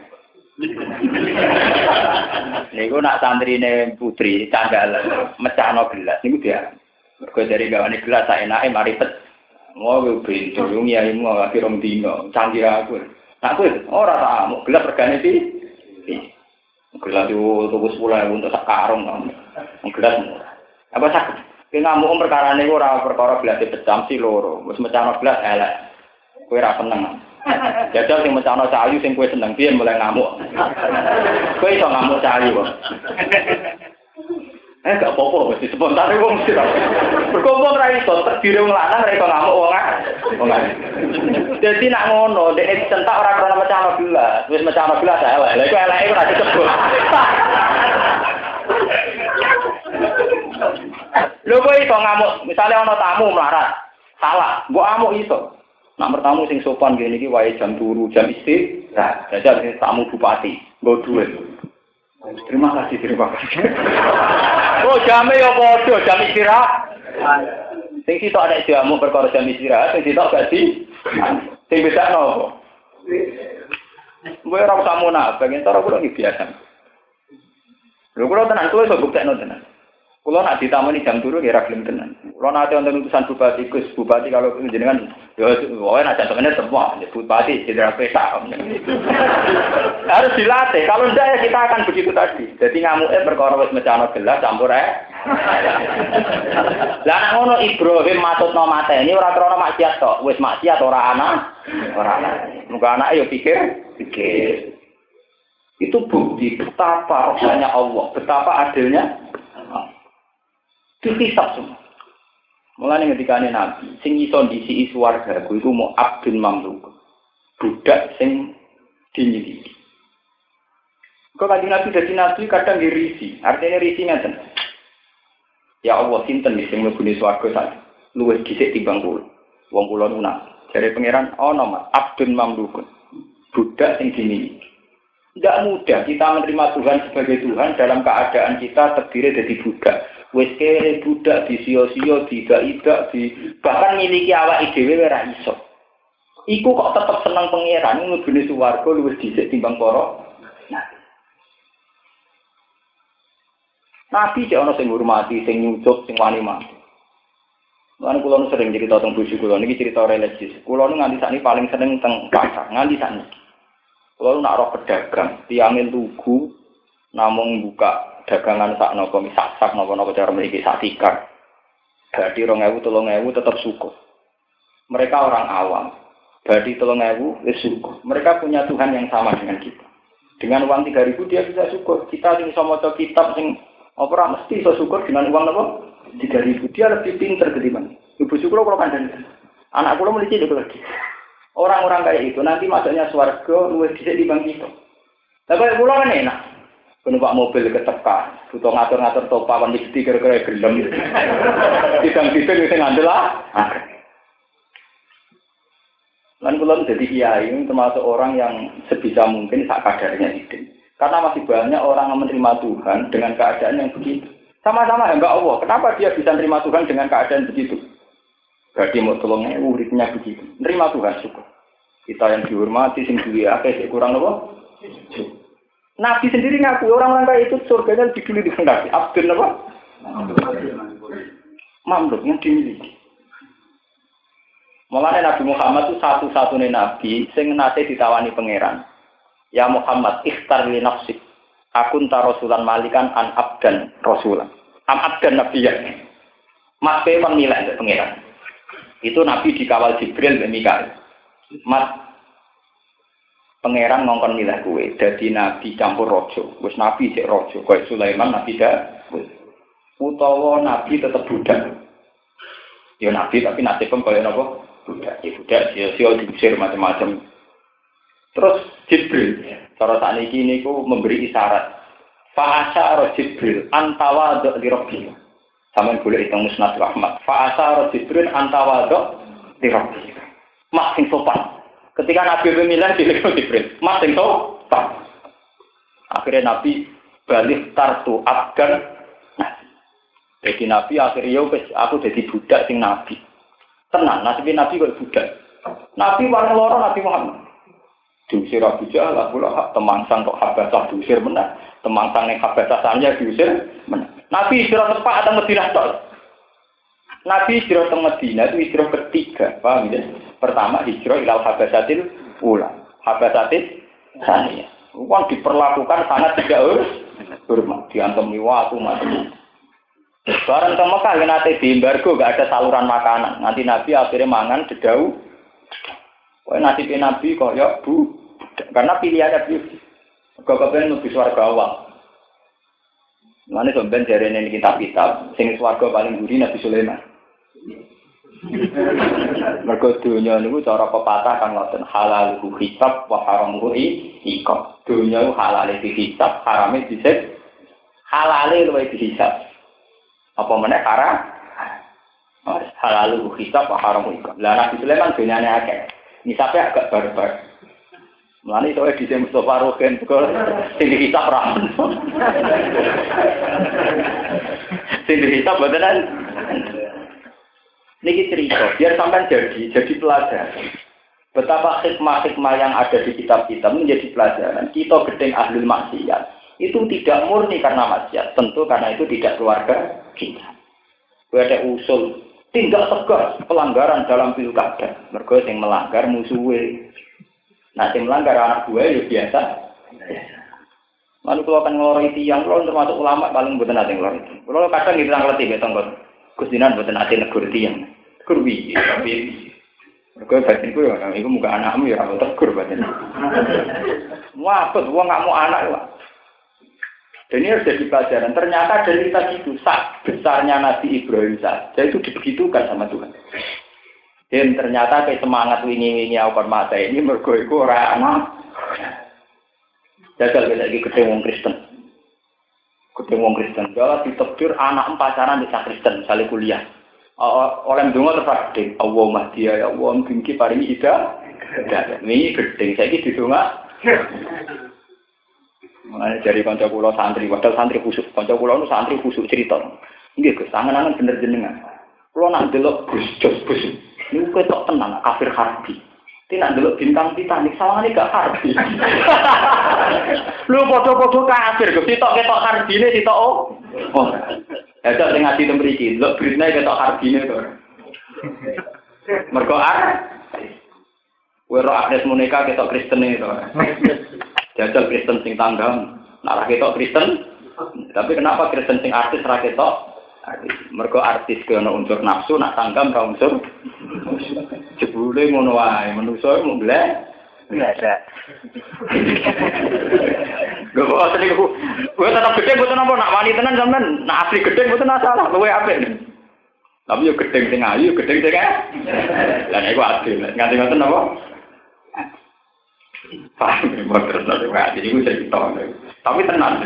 Niku nak santrine putri candal mecahno gelas niku dia. Mergo dari gawane gelas sak enake mari pet ngawil bintu, ngia imu ngalaki rong dino, cangkir aku. Aku, ora tak amuk, gelap regane iki. Gelap itu tukus pula, untuk sekarung, gelap murah. Apa sak Ki ngamuk perkara niku ora perkara gelap di pecam si loro. Mas mecano gelap, elek. Kowe ora seneng. Jajal sing mecano sayu sing kowe seneng, biar mulai ngamuk. Kowe iso ngamuk cahayu, kok. Eh gak apa-apa mesti spontan wong mesti. Berkumpul ra iso terdiri wong lanang ra iso ngamuk wong wong Dadi nak ngono, dek dicentak ora krono mecahno gelas. Wis mecahno gelas elek. Lah iku eleke ora disebut. Lho kowe iso ngamuk, misale ana tamu melarat. Salah, mbok amuk iso. Nak bertamu sing sopan gini iki wae jam turu, jam istirahat. Jajal tamu bupati, nggo duit. Terima kasih, terima kasih. oh, jamnya ya bodoh, jam istirahat. Sing sitok ada jamu perkara jam istirahat, sing sitok gak sih? Sing bisa nopo? Gue ora usah munafik, entar aku lagi biasa. Lho kula tenan kuwi iso buktekno tenan. Kulo nak ditamani jam turu kira gelem tenan. Kulo nanti wonten utusan bupati Gus, bupati kalau jenengan ya wae nak jantungannya semua, ya bupati jenderal pesa. Harus dilatih. Kalau ndak ya kita akan begitu tadi. Jadi ngamuke perkara wis mecano gelas campur ae. Lah nek ngono Ibrahim matutno mateni ora krana maksiat tok, wis maksiat ora ana. Ora ana. Muga anake yo pikir, pikir. Itu bukti betapa rohnya Allah, betapa adilnya Dihisap semua. Mulai ketika ini Nabi, sing iso disi warga, itu mau abdul mamluk. Budak sing dinyidiki. Kau kaji Nabi dari Nabi kadang dirisi, artinya risi ngeten. Ya Allah, sinten sing mlebu swarga sak luwih dhisik timbang kula. Wong kula nunak. Jare pangeran oh, abdul mamluk. Budak sing dinyidiki. Tidak mudah kita menerima Tuhan sebagai Tuhan dalam keadaan kita terdiri dari budak. Wes kere budak di sio-sio, di idak, di bahkan miliki awak dhewe ora iso. Iku kok tetap senang pangeran nglebune swarga luwih dhisik timbang para Nabi cek ana sing ngurmati, sing nyucuk, sing wani mati. Lan kula sering cerita tentang bojo kula niki cerita religius. Kula nganti sakniki paling seneng teng pasar, nganti sakniki. Kalau nak roh pedagang, tiangin tugu, namun buka dagangan sak nopo misak sak nopo nopo cara memiliki sak tikar. Berarti rong ewu tolong ewu tetap suku. Mereka orang awam. Berarti tolong ewu es suku. Mereka punya Tuhan yang sama dengan kita. Dengan uang tiga ribu dia bisa syukur. Kita sing sama kitab sing apa mesti bisa syukur dengan uang nopo tiga ribu. Dia lebih pinter ketimbang. Ibu syukur kalau kandang. Anak kulo mulai cilik lagi. Orang-orang kayak itu nanti masuknya swarga luwes dhisik di bang kita. Tapi pulau kan enak. Numpak mobil ketekan, butuh ngatur-ngatur topa di kira-kira gelem. Tidang-tidang bisa ngandel lah. Dan pulau jadi kiai termasuk orang yang sebisa mungkin sak kadarnya itu. Karena masih banyak orang yang menerima Tuhan dengan keadaan yang begitu. Sama-sama enggak Allah. Kenapa dia bisa menerima Tuhan dengan keadaan begitu? Berarti mau tolongnya uripnya begitu. Nerima Tuhan syukur. Kita yang dihormati, sing duwe akeh kurang apa? Nabi sendiri ngaku orang-orang kayak itu surganya lebih dulu dikehendaki. Abdul apa? Mamluk yang dimiliki. Mulanya Nabi Muhammad itu satu-satunya Nabi sing nate ditawani pangeran. Ya Muhammad, ikhtar li nafsik. Aku entah rasulan malikan an abdan rasulan. Am abdan ya. Mas Pewan nilai pangeran. Itu Nabi dikawal Jibril dan Mikael. Mas, pangeran ngongkon milah kue. Jadi Nabi campur rojo. Wes Nabi cek rojo. Kue Sulaiman Nabi dah. Utawa Nabi tetap budak. Ya Nabi tapi nasibnya kaya nopo budak. Ya budak, sia-sia diusir macam-macam. Terus Jibril, cara saat ini ku memberi isyarat. Fa'asa Jibril antawa di Rabbi. Sama boleh hitung musnad rahmat. Fa'asa Jibril antawado dirabbi. Mas sing sopan. Ketika Nabi memilih di Jibril. Mas sing sopan. Akhirnya Nabi balik tartu abdan Nabi. Jadi Nabi akhirnya aku jadi budak sing Nabi. Tenang, nasibnya Nabi kok budak. Nabi warna loro Nabi Muhammad. Diusir Abu Jahal, Abu Lahab, temangsang kok Habasah diusir menang. Temangsang yang Habasah diusir menang. Nabi hijrah tepat atau Madinah tol. Nabi hijrah ke Madinah itu hijrah ketiga, paham ya? Pertama hijrah ilal habasatil ula, habasatil sania. Uang diperlakukan sangat tidak hormat, diantemi waktu macam Barang ke Mekah ya nanti di embargo gak ada saluran makanan. Nanti Nabi akhirnya mangan dedau. Kok nanti Nabi kok ya bu, karena pilihannya bu. Kau kepengen lebih suarga awal. Mana sampean jare ini kitab-kitab, sing swarga paling gurih Nabi Sulaiman. Mergo dunya niku cara pepatah kan ngoten halal hisab wa haramuhu iqab. Dunya halal dihisab, harame disik. Halale luwih dihisab. Apa meneh haram? Halal hisab wa haramuhu iqab. Lah Nabi Sulaiman dunyane akeh. Nisabnya agak barbar. Mulane itu di Mustafa Rogen kok sing dihisab ra. Sing dihisab beneran. Niki cerita, biar sampai jadi, jadi pelajaran. Betapa hikmah-hikmah yang ada di kitab kita menjadi pelajaran. Kita gedeng ahli maksiat. Itu tidak murni karena maksiat. Tentu karena itu tidak keluarga kita. Ada usul tindak tegas pelanggaran dalam pilkada. Mergo yang melanggar musuhnya. Nah, yang melanggar anak gue ya biasa. Lalu kalau akan ngelori tiang, kalau termasuk ulama paling bukan nanti ngelori. Kalau kadang kita ngeleti betul nggak? Kusinan bukan nanti negur tiang. Kurbi, tapi Mereka batin itu ya, itu muka anakmu ya, kalau tegur batin. Wah, wah nggak mau anak, wah. Dan ini harus jadi pelajaran. Ternyata dari kita itu, besarnya Nabi Ibrahim saja itu dibegitukan sama Tuhan. Dan ternyata kayak semangat ini ini aku mata ini mergo iku ora ana. Jajal lagi ketemu wong Kristen. Ketemu wong Kristen. Jala ditekdir anak pacaran di Kristen, misalnya kuliah. oleh ndonga tetap gede. Allah ya Allah mungkin paringi ida. Ini gede. Saya di donga. Mulai dari kanca kula santri, padahal santri khusuk. Kanca kula nu santri khusuk cerita. Nggih, Gus, angen-angen bener jenengan. Kula nak delok Gus Jos Gus. Ini ketok tenang, kafir harbi. Tidak dulu bintang Titanic, ini gak harbi. Lu podo-podo kafir, ketok ketok harbi ini sitok oh. Oh, ya tak dengan hati tembriki, lo beritanya ketok harbi ini tuh. Mergo ar, Wero Agnes Monica ketok Kristen itu. Jajal Kristen sing tanggam, narah ketok Kristen. Tapi kenapa Kristen sing artis raketok? Mergo artis ke unsur nafsu, nak tanggam ra unsur. Jebule ngono wae, manusa mau blek. Biasa. Gak apa asli gue, gue tetap gede gue apa nak wani tenan sampean, nak asli gede gue masalah, gue apa Tapi yo gede sing ayu, gede sing eh. Lah nek adil, nganti ngoten apa? Paham, modern tapi jadi gue cerita. Tapi tenang.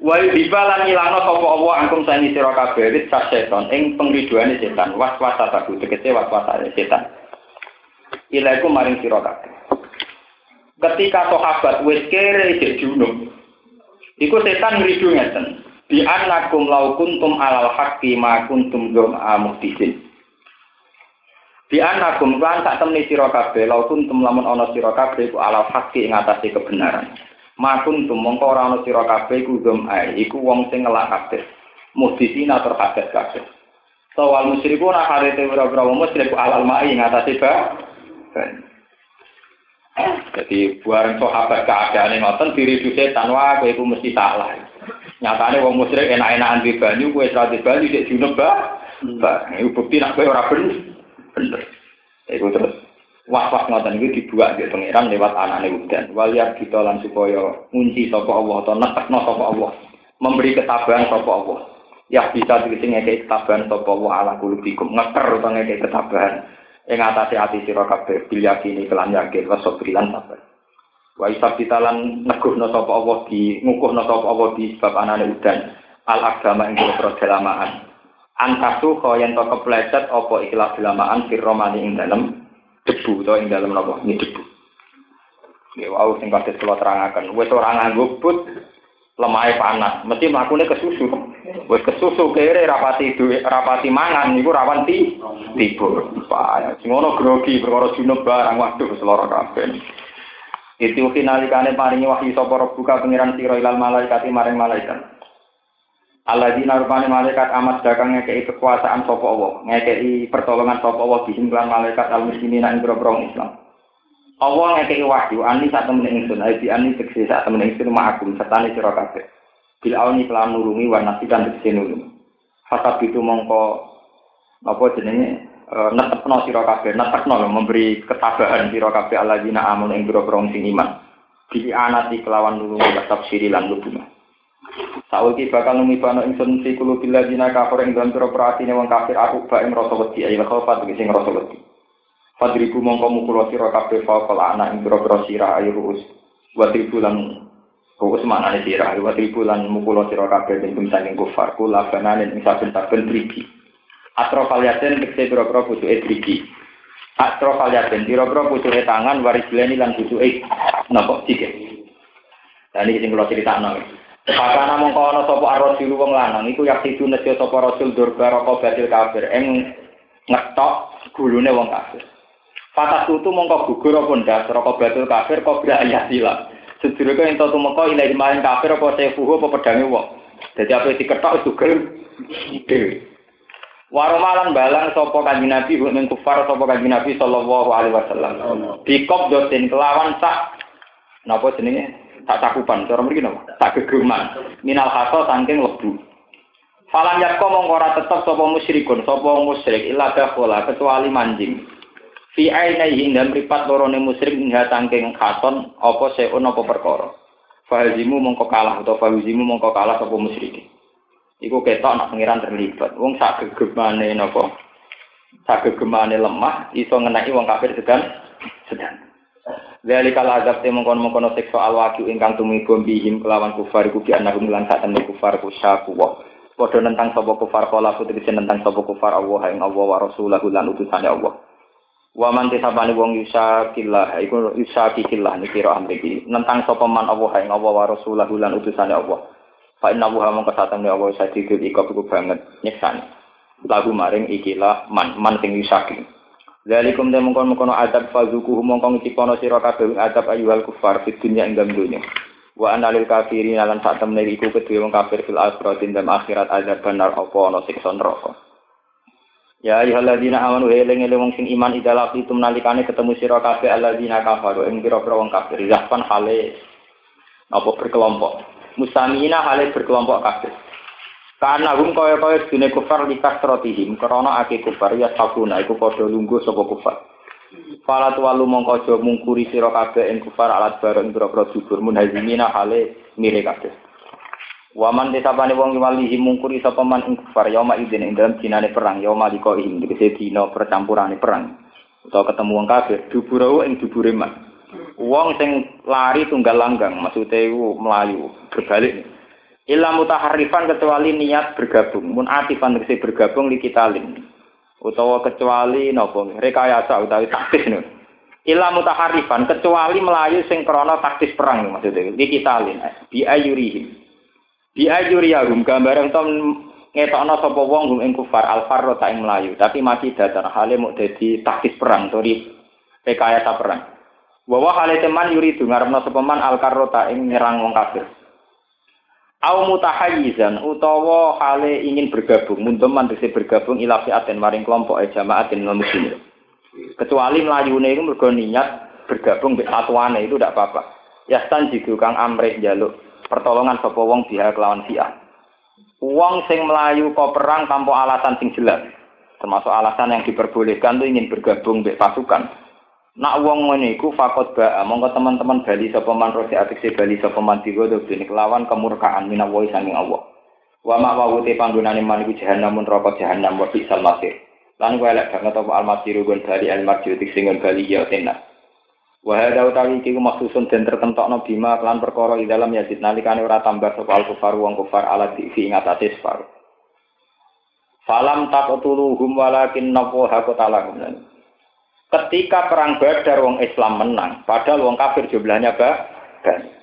Wa dibalan ngilano sapa Allah angkum sani sira kabeh wit setan ing pengriduane setan was-wasa taku tegese was-wasane setan. Ilaiku maring sira kabeh. Ketika sahabat wis kere cek junub, iku setan ngridu ngeten. Bi annakum law kuntum alal haqqi ma kuntum dum amuhdisin. Bi annakum lan sak temni sira kabeh law kuntum lamun ana sira kabeh ku alal haqqi ing kebenaran. Makun tum mongko ora ana sira kabeh iku ae, iku wong sing ngelak kabeh. Muhdisina terhadap kabeh. Sawal musyriku ora karete ora-ora wong musyrik alal mai ngatasi ba. Jadi buaran sahabat keadaan ngoten diri du setan wah kowe iku mesti salah. Nyatane wong musyrik enak-enakan di banyu kowe ora di banyu sik junub ba. Ba, iku bukti nek kowe ora bener. Bener. Iku terus was-was ngoten iki dibuat di pangeran lewat anane udan. Waliyar kita lan supaya ngunci sapa Allah atau netekno sapa Allah. Memberi ketabahan sapa Allah. Ya bisa dikisi ngekei ketabahan sapa Allah ala kulubikum. Ngeker utawa ngekei ketabahan. Ing atase ati sira kabeh bil yakini kelan yakin wa sabrilan sabar. Wa isab lan neguhno sapa Allah di ngukuhno sapa Allah di sebab anane udan. Al agama ing kira dalamaan. Antasu kaya ento kepleset apa ikhlas dalamaan firromani ing dalem debu to ing dalam napa? Ini debu. Ya wau sing kados kula terangaken. Wis ora nganggo but lemahe panas. Mesti mlakune kesusu. Wis kesusu kere rapati duwe rapati mangan niku rawan ti tibur pak sing ono grogi perkara junub barang waduh seloro kabeh. Itu finalikane paringi wahyu sapa buka pengiran sira ilal malaikat maring malaikat Allah di narupane malaikat amat dagang ngekei kekuasaan sopo Allah, ngekei pertolongan sopo Allah di malaikat al muslimin ing Islam. Allah ngekei wahyu ani saat temen ingsun, ai ani tegese saat temen ingsun ma'akum serta ni sira kabeh. bil auni nurungi wa nasikan tegese nulungi fasab itu mongko apa jenenge e, netepno sira kabeh netepno memberi ketabahan sira kabeh alladzina amanu ing sing iman di anati kelawan nulungi wa tafsiri lan lubungan Saiki bakal numibano ingsun fi kulo bila dina kafir dalam pira atine wong kafir aku ba ing rasa wedi ayo khaufat sing rasa wedi. Fadriku mongko mukul sira kabeh fa kala ana ing pira sira ayo ruus. Wa tribulan ruus manane sira wa tribulan mukul sira kabeh ing saking kufar kula banane ing saben-saben triki. Atro kaliaten tekse pira-pira pucuke triki. Atro kaliaten pira-pira pucuke tangan waris lan pucuke napa sikit. Dan ini sing kula critakno. Pakana mongko ana sapa ar-rasul wong lanang iku yak sidu nejo sapa rasul durba roko batil kafir ing ngetok gulune wong kafir. Fatas tutu mongko gugur apa ndas roko batil kafir kok bra ayatila. Sedurunge ento tumeka ilahi maring kafir apa sefuhu apa pedange wong. Dadi apa diketok dugel dhewe. Waromalan balang sapa kanjeng Nabi ing kufar sapa kanjeng Nabi sallallahu alaihi wasallam. Dikop doten kelawan sak napa jenenge? Tak cakupan, cara mriki napa? Tak gegeman. Minal haso saking lebu. Falam yakko mongko ora tetep sapa musyrikun, sapa musyrik illa dakhala kecuali manjing. Fi ainihi ing mripat lorone musyrik ing saking khaton apa seun apa perkara. Fahazimu mongko kalah atau fahazimu mongko kalah sapa musyrik. Iku ketok nak pengiran terlibat. Wong sak gegemane napa? Sak gegemane lemah iso ngenai wong kafir sedang sedang. Dari kala azab te mengkono mengkono sekso alwaki ingkang tumi bihim kelawan kufar iku bi anahum lan sak temne kufar ku syaku wa. Padha nentang sapa kufar kala putri nentang sapa kufar Allah ing Allah wa rasulahu lan utusane Allah. Wa man tisabane wong yusakillah iku yusakillah niki ra amriki. Nentang sapa man Allah ing Allah wa rasulahu lan utusane Allah. Fa inna wa mongko satemne Allah ikop iku banget nyeksani. Lagu maring ikilah man man sing yusakillah. Zalikum te mongkon mongkon adab fazuku mongkon ngicipono sira kabeh adab ayyuhal kufar fid dunya ing dalem dunya. Wa analil kafirin lan sak temne iku kedue wong kafir fil akhirat ing akhirat adab benar apa ana siksa neraka. Ya ayyuhalladzina amanu eling eling wong sing iman idalak itu nalikane ketemu sira kabeh alladzina kafaru ing pira-pira wong kafir zahpan hale apa berkelompok. Mustamina hale berkelompok kafir. Karena hum kaya kaya dine kufar likas trotihim krana ake kufar ya sabuna iku padha lungguh sapa kufar. Fala tuwalu mongko aja mungkuri sira kabeh ing kufar alat bareng boro-boro dubur munhazimina hale mire kabeh. Waman desapane wong walihi mungkuri sapa man ing kufar yauma idzin ing dalam dinane perang yauma liko ing dikese percampurane perang. Utawa ketemu wong kafir duburo ing dubure man. Wong sing lari tunggal langgang maksudnya melayu berbalik. Illa mutaharifan kecuali niat bergabung. Mun atifan tegese bergabung li kitalin. Utawa kecuali napa rekayasa utawi taktis nih. Illa mutaharifan kecuali melayu sing krana taktis perang maksudnya li kitalin. Bi ayurihim. Bi ayuriyahum gambaran tom ngetokno sapa wong hum ing kufar ta ing melayu tapi mati datar hale mau dadi taktis perang tori rekayasa perang. Bahwa hale teman yuri ngarepno sapa man al karrota ing nyerang wong kafir. Au mutahayyizan utawa hale ingin bergabung, munteman bisa bergabung ila fi'atin maring kelompok e jamaatin non muslim. Kecuali melayune iku mergo niat bergabung mbek satuane itu tidak apa-apa. Ya stan jigu kang amrih jaluk pertolongan sapa wong biha kelawan fi'ah. Wong sing melayu kok perang tanpa alasan sing jelas. Termasuk alasan yang diperbolehkan tuh ingin bergabung mbek pasukan Nak wong ngene iku fakot ba, monggo teman-teman bali sapa man rosi atik bali sapa man digodo dene kelawan kemurkaan minawi sanging Allah. Wa ma wa te panggonane man iku jahanam neraka jahanam wa bisal masir. Lan kuwi elek banget apa al-masir gon bali al-marji tik sing bali ya tenan. Wa hada utawi iki maksusun den tertentokno bima lan perkara ing dalam yazid nalikane ora tambah sapa al-kufar wong kufar ala di fi ngatasé separuh. Falam taqtuluhum walakin nawaha qatalahum. Ketika perang Badar wong Islam menang, padahal wong kafir jumlahnya banyak.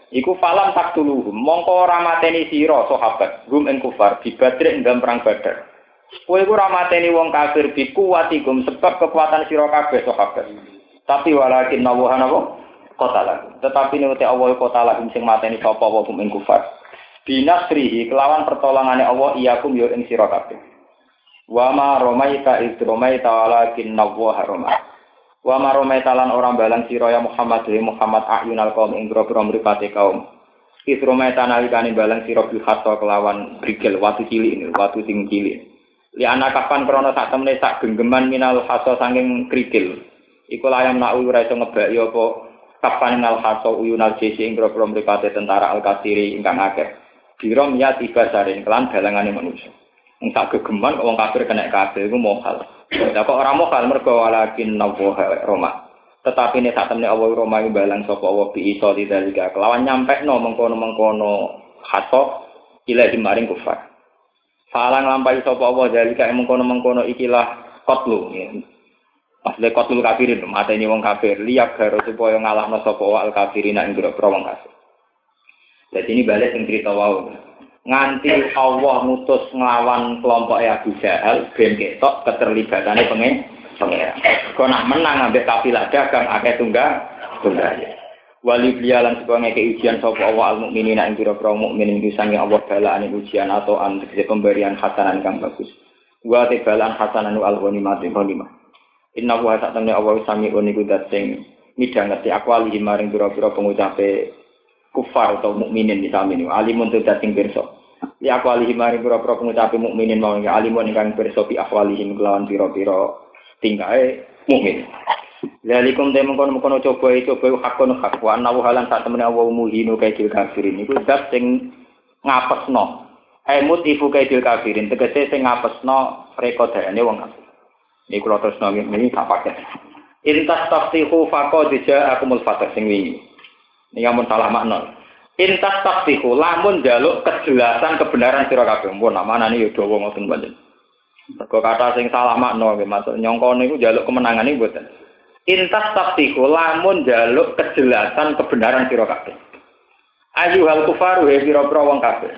Iku falam tak dulu, mongko ora mateni sira sahabat, gum ing kufar di Badr ing perang Badar. Kowe iku ora mateni wong kafir bi kuwatikum sebab kekuatan sira kabeh sahabat. Tapi walakin nawaha napa? Qatala. Tetapi nek Allah qatala sing mateni sapa wong ing kufar. Binasrihi kelawan pertolongane Allah iyakum yo ing sira kabeh. Wa ma romaita id romaita walakin nawaha romaita. Wa maromai talan orang balang sira ya Muhammad wa Muhammad ayunal kaum ing grobro mripate kaum. Isrometa nalikane balang sira bil kelawan brigel watu cilik ini, watu sing cilik. Li anak kapan krana sak temene sak genggeman minal haso saking krikil. Iku layam nak ora iso ngebaki apa kapan minal haso uyunal jesi ing grobro mripate tentara al-kasiri ingkang akeh. Birom ya tiba saring kelan balangane manusia. Wong sak gegeman wong kafir kena kabeh iku mohal. Lah kok ora mohal mergo walakin nawaha Roma. Tetapi ini saat temen Allah Roma ini balang sopo Allah bi iso dalika kelawan nyampe no mengkono mengkono haso ilahi maring kufar. Falang lampai sopo Allah dalika mengkono mengkono ikilah kotlu. Ya. Maksudnya kotlu kafirin, mata ini wong kafir. Liak garo supaya ngalah no sopo al kafirin ing gero wong kafir. Jadi ini balik yang cerita. Nganti Allah ngutus nglawan kelompok Abu Jahal ben ketok keterlibatannya pengen pangeran. Kau nak menang ambek kafilah dagang akeh tunggal tunggal. Wali blialan sebagai ujian sopo Allah al mukminin ing pira pira mukmin ing sange Allah balaan ujian atau an pemberian hasanan kang bagus. Wa te balaan hasanan al ghanimah ghanimah. Inna wa sak temne Allah sami niku dat sing midhangeti akwali maring pira-pira pengucape kufar atau mukminin di sami niku alimun tu dat sing pirsa. Li akwali maring pira-pira pengucape mukminin mau alimun ingkang pirsa bi akwalihim kelawan pira-pira tingkae mukmin. Lalikum te mengkono mengkono coba coba hakon hak wa ana halan sak temene Allah muhinu kaidil kafirin iku zat sing ngapesno. Emut ibu kaidil kafirin tegese sing ngapesno rekodane wong kafir. Ini kula terus nang ini tak pakai. Intas tafsihu faqad ja'akumul fatah sing wingi. Ini amun salah makna. Intas tafsihu lamun jaluk kejelasan kebenaran sira kabeh. Mun namane yo dawa ngoten panjenengan. Mergo kata sing salah makna nggih maksud nyangka niku njaluk kemenangan niku mboten. Intas tafsihu lamun njaluk kejelasan kebenaran sira kabeh. Ayu hal kufaru he pira-pira wong kabeh.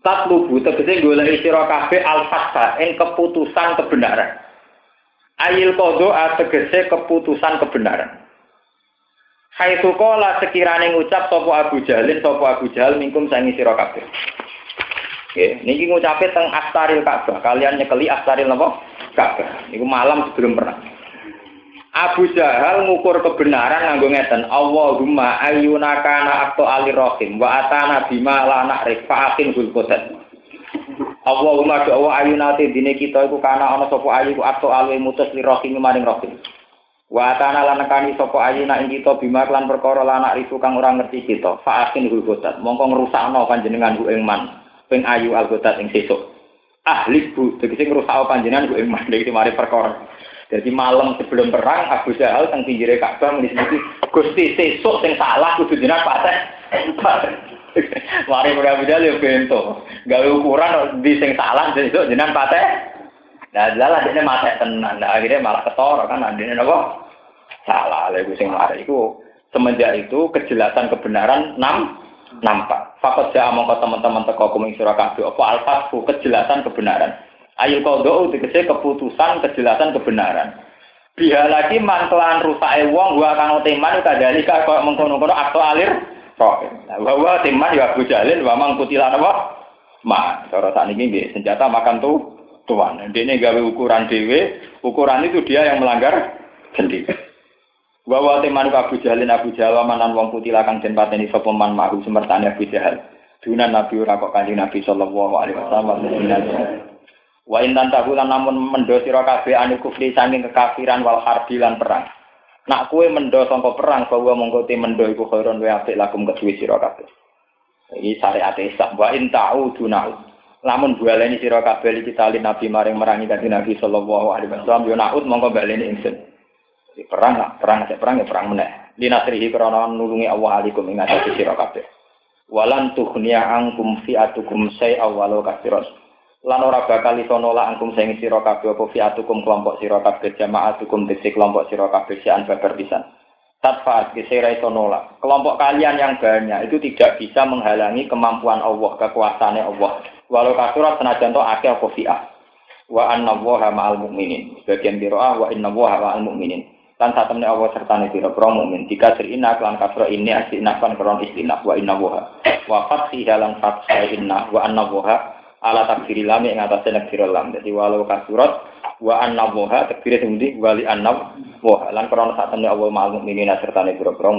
Tatlubu tegese golek sira kabeh al-fatha ing keputusan kebenaran. Ayil kodo tegese keputusan kebenaran. Hai sukola sekirane ngucap sapa Abu Jalin sapa Abu Jahal mingkum sangi sira kabeh. Nggih, niki ngucape teng Astaril Ka'bah. Kalian nyekeli Astaril napa? Ka'bah. Niku malam sebelum perang. Abu Jahal ngukur kebenaran nganggo ngeten, Allahumma ayyuna kana akto alir rahim wa atana bima la na'rif qudat. Allahumma do Allah ayuna te dine kita iku kana ana sapa ayu akto alwe mutus li rahim maring rahim. Wa atana lan nekani sapa ayuna ing kita bima lan perkara la na'rifu kang ora ngerti kita fa'akin hul qudat. Mongko ngrusakno panjenengan ku ing man ping ayu algotat ing sesuk. Ahli bu, tegese ngrusak panjenengan ku ing mandhe iki mari perkara. Jadi malam sebelum perang Abu Jahal teng pinggire Ka'bah muni Gusti sesuk sing salah kudu jenengan patek. Mari Abu Jahal yo bento. Gawe ukuran di sing salah sesuk jenengan patek. Nah, jelas ini mati tenan. Nah, akhirnya malah ketoro kan adine napa? Salah lha sing mari iku semenjak itu kejelasan kebenaran enam nampak. Fakot ja mongko teman-teman teko kuming sira kabeh apa alfathu kejelasan kebenaran. Ayo kodo tegese keputusan kejelasan kebenaran. Biha lagi mantelan rusake wong gua kang teman kadali kok mengkono-kono akto alir roh. Nah, bahwa teman ya Abu Jalil wa mang kutilan apa? Ma, cara sakniki nggih senjata makan tuh tuan. Dene gawe ukuran dhewe, ukuran itu dia yang melanggar sendiri. Bahwa teman Abu Jahalin Abu Jahal manan wong putih lakang den pateni sapa man mahu Abu Jahal. Dunan Nabi ora kok Nabi sallallahu alaihi wasallam Wa intan tahulan namun mendo sira kabeh anu kufri saking kekafiran wal harbi lan perang. Nak kue mendo sangka perang bahwa mongko mendo iku khairon wa apik lakum kedue sira kabeh. Iki syariat Islam wa in ta'udunau. Lamun baleni sira kabeh iki tali Nabi maring merangi kanjeng Nabi sallallahu alaihi wasallam yo naud mongko baleni ingsun. Di perang lah, perang aja perang ya perang meneh. Dinasrihi krana nulungi Allah alikum ing atase sira kabeh. Walan tughniya angkum fi'atukum say awwalu kafiros. Lan ora bakal iso nolak angkum sing sira kabeh apa fi'atukum kelompok sira kabeh jama'atukum dise kelompok sira kabeh sian babar pisan. Tatfa'at kisira iso nolak. Kelompok kalian yang banyak itu tidak bisa menghalangi kemampuan Allah, kekuasaannya Allah. Walau kasurat senajan to akeh apa fi'ah. Wa anna ma'al mu'minin. Sebagian biro'ah wa inna ma'al mu'minin. Lan saat temen Allah serta nih biro pro mukmin jika serina kelan kasro ini asina kan kron istina wa inna woha wa fathi halan fathah inna wa anna woha ala takfiri lami yang atas nakfir lam. Jadi walau kasurat wa anna woha takfir itu wali anna woha lan kron saat temen Allah ma'al mukminin serta nih biro pro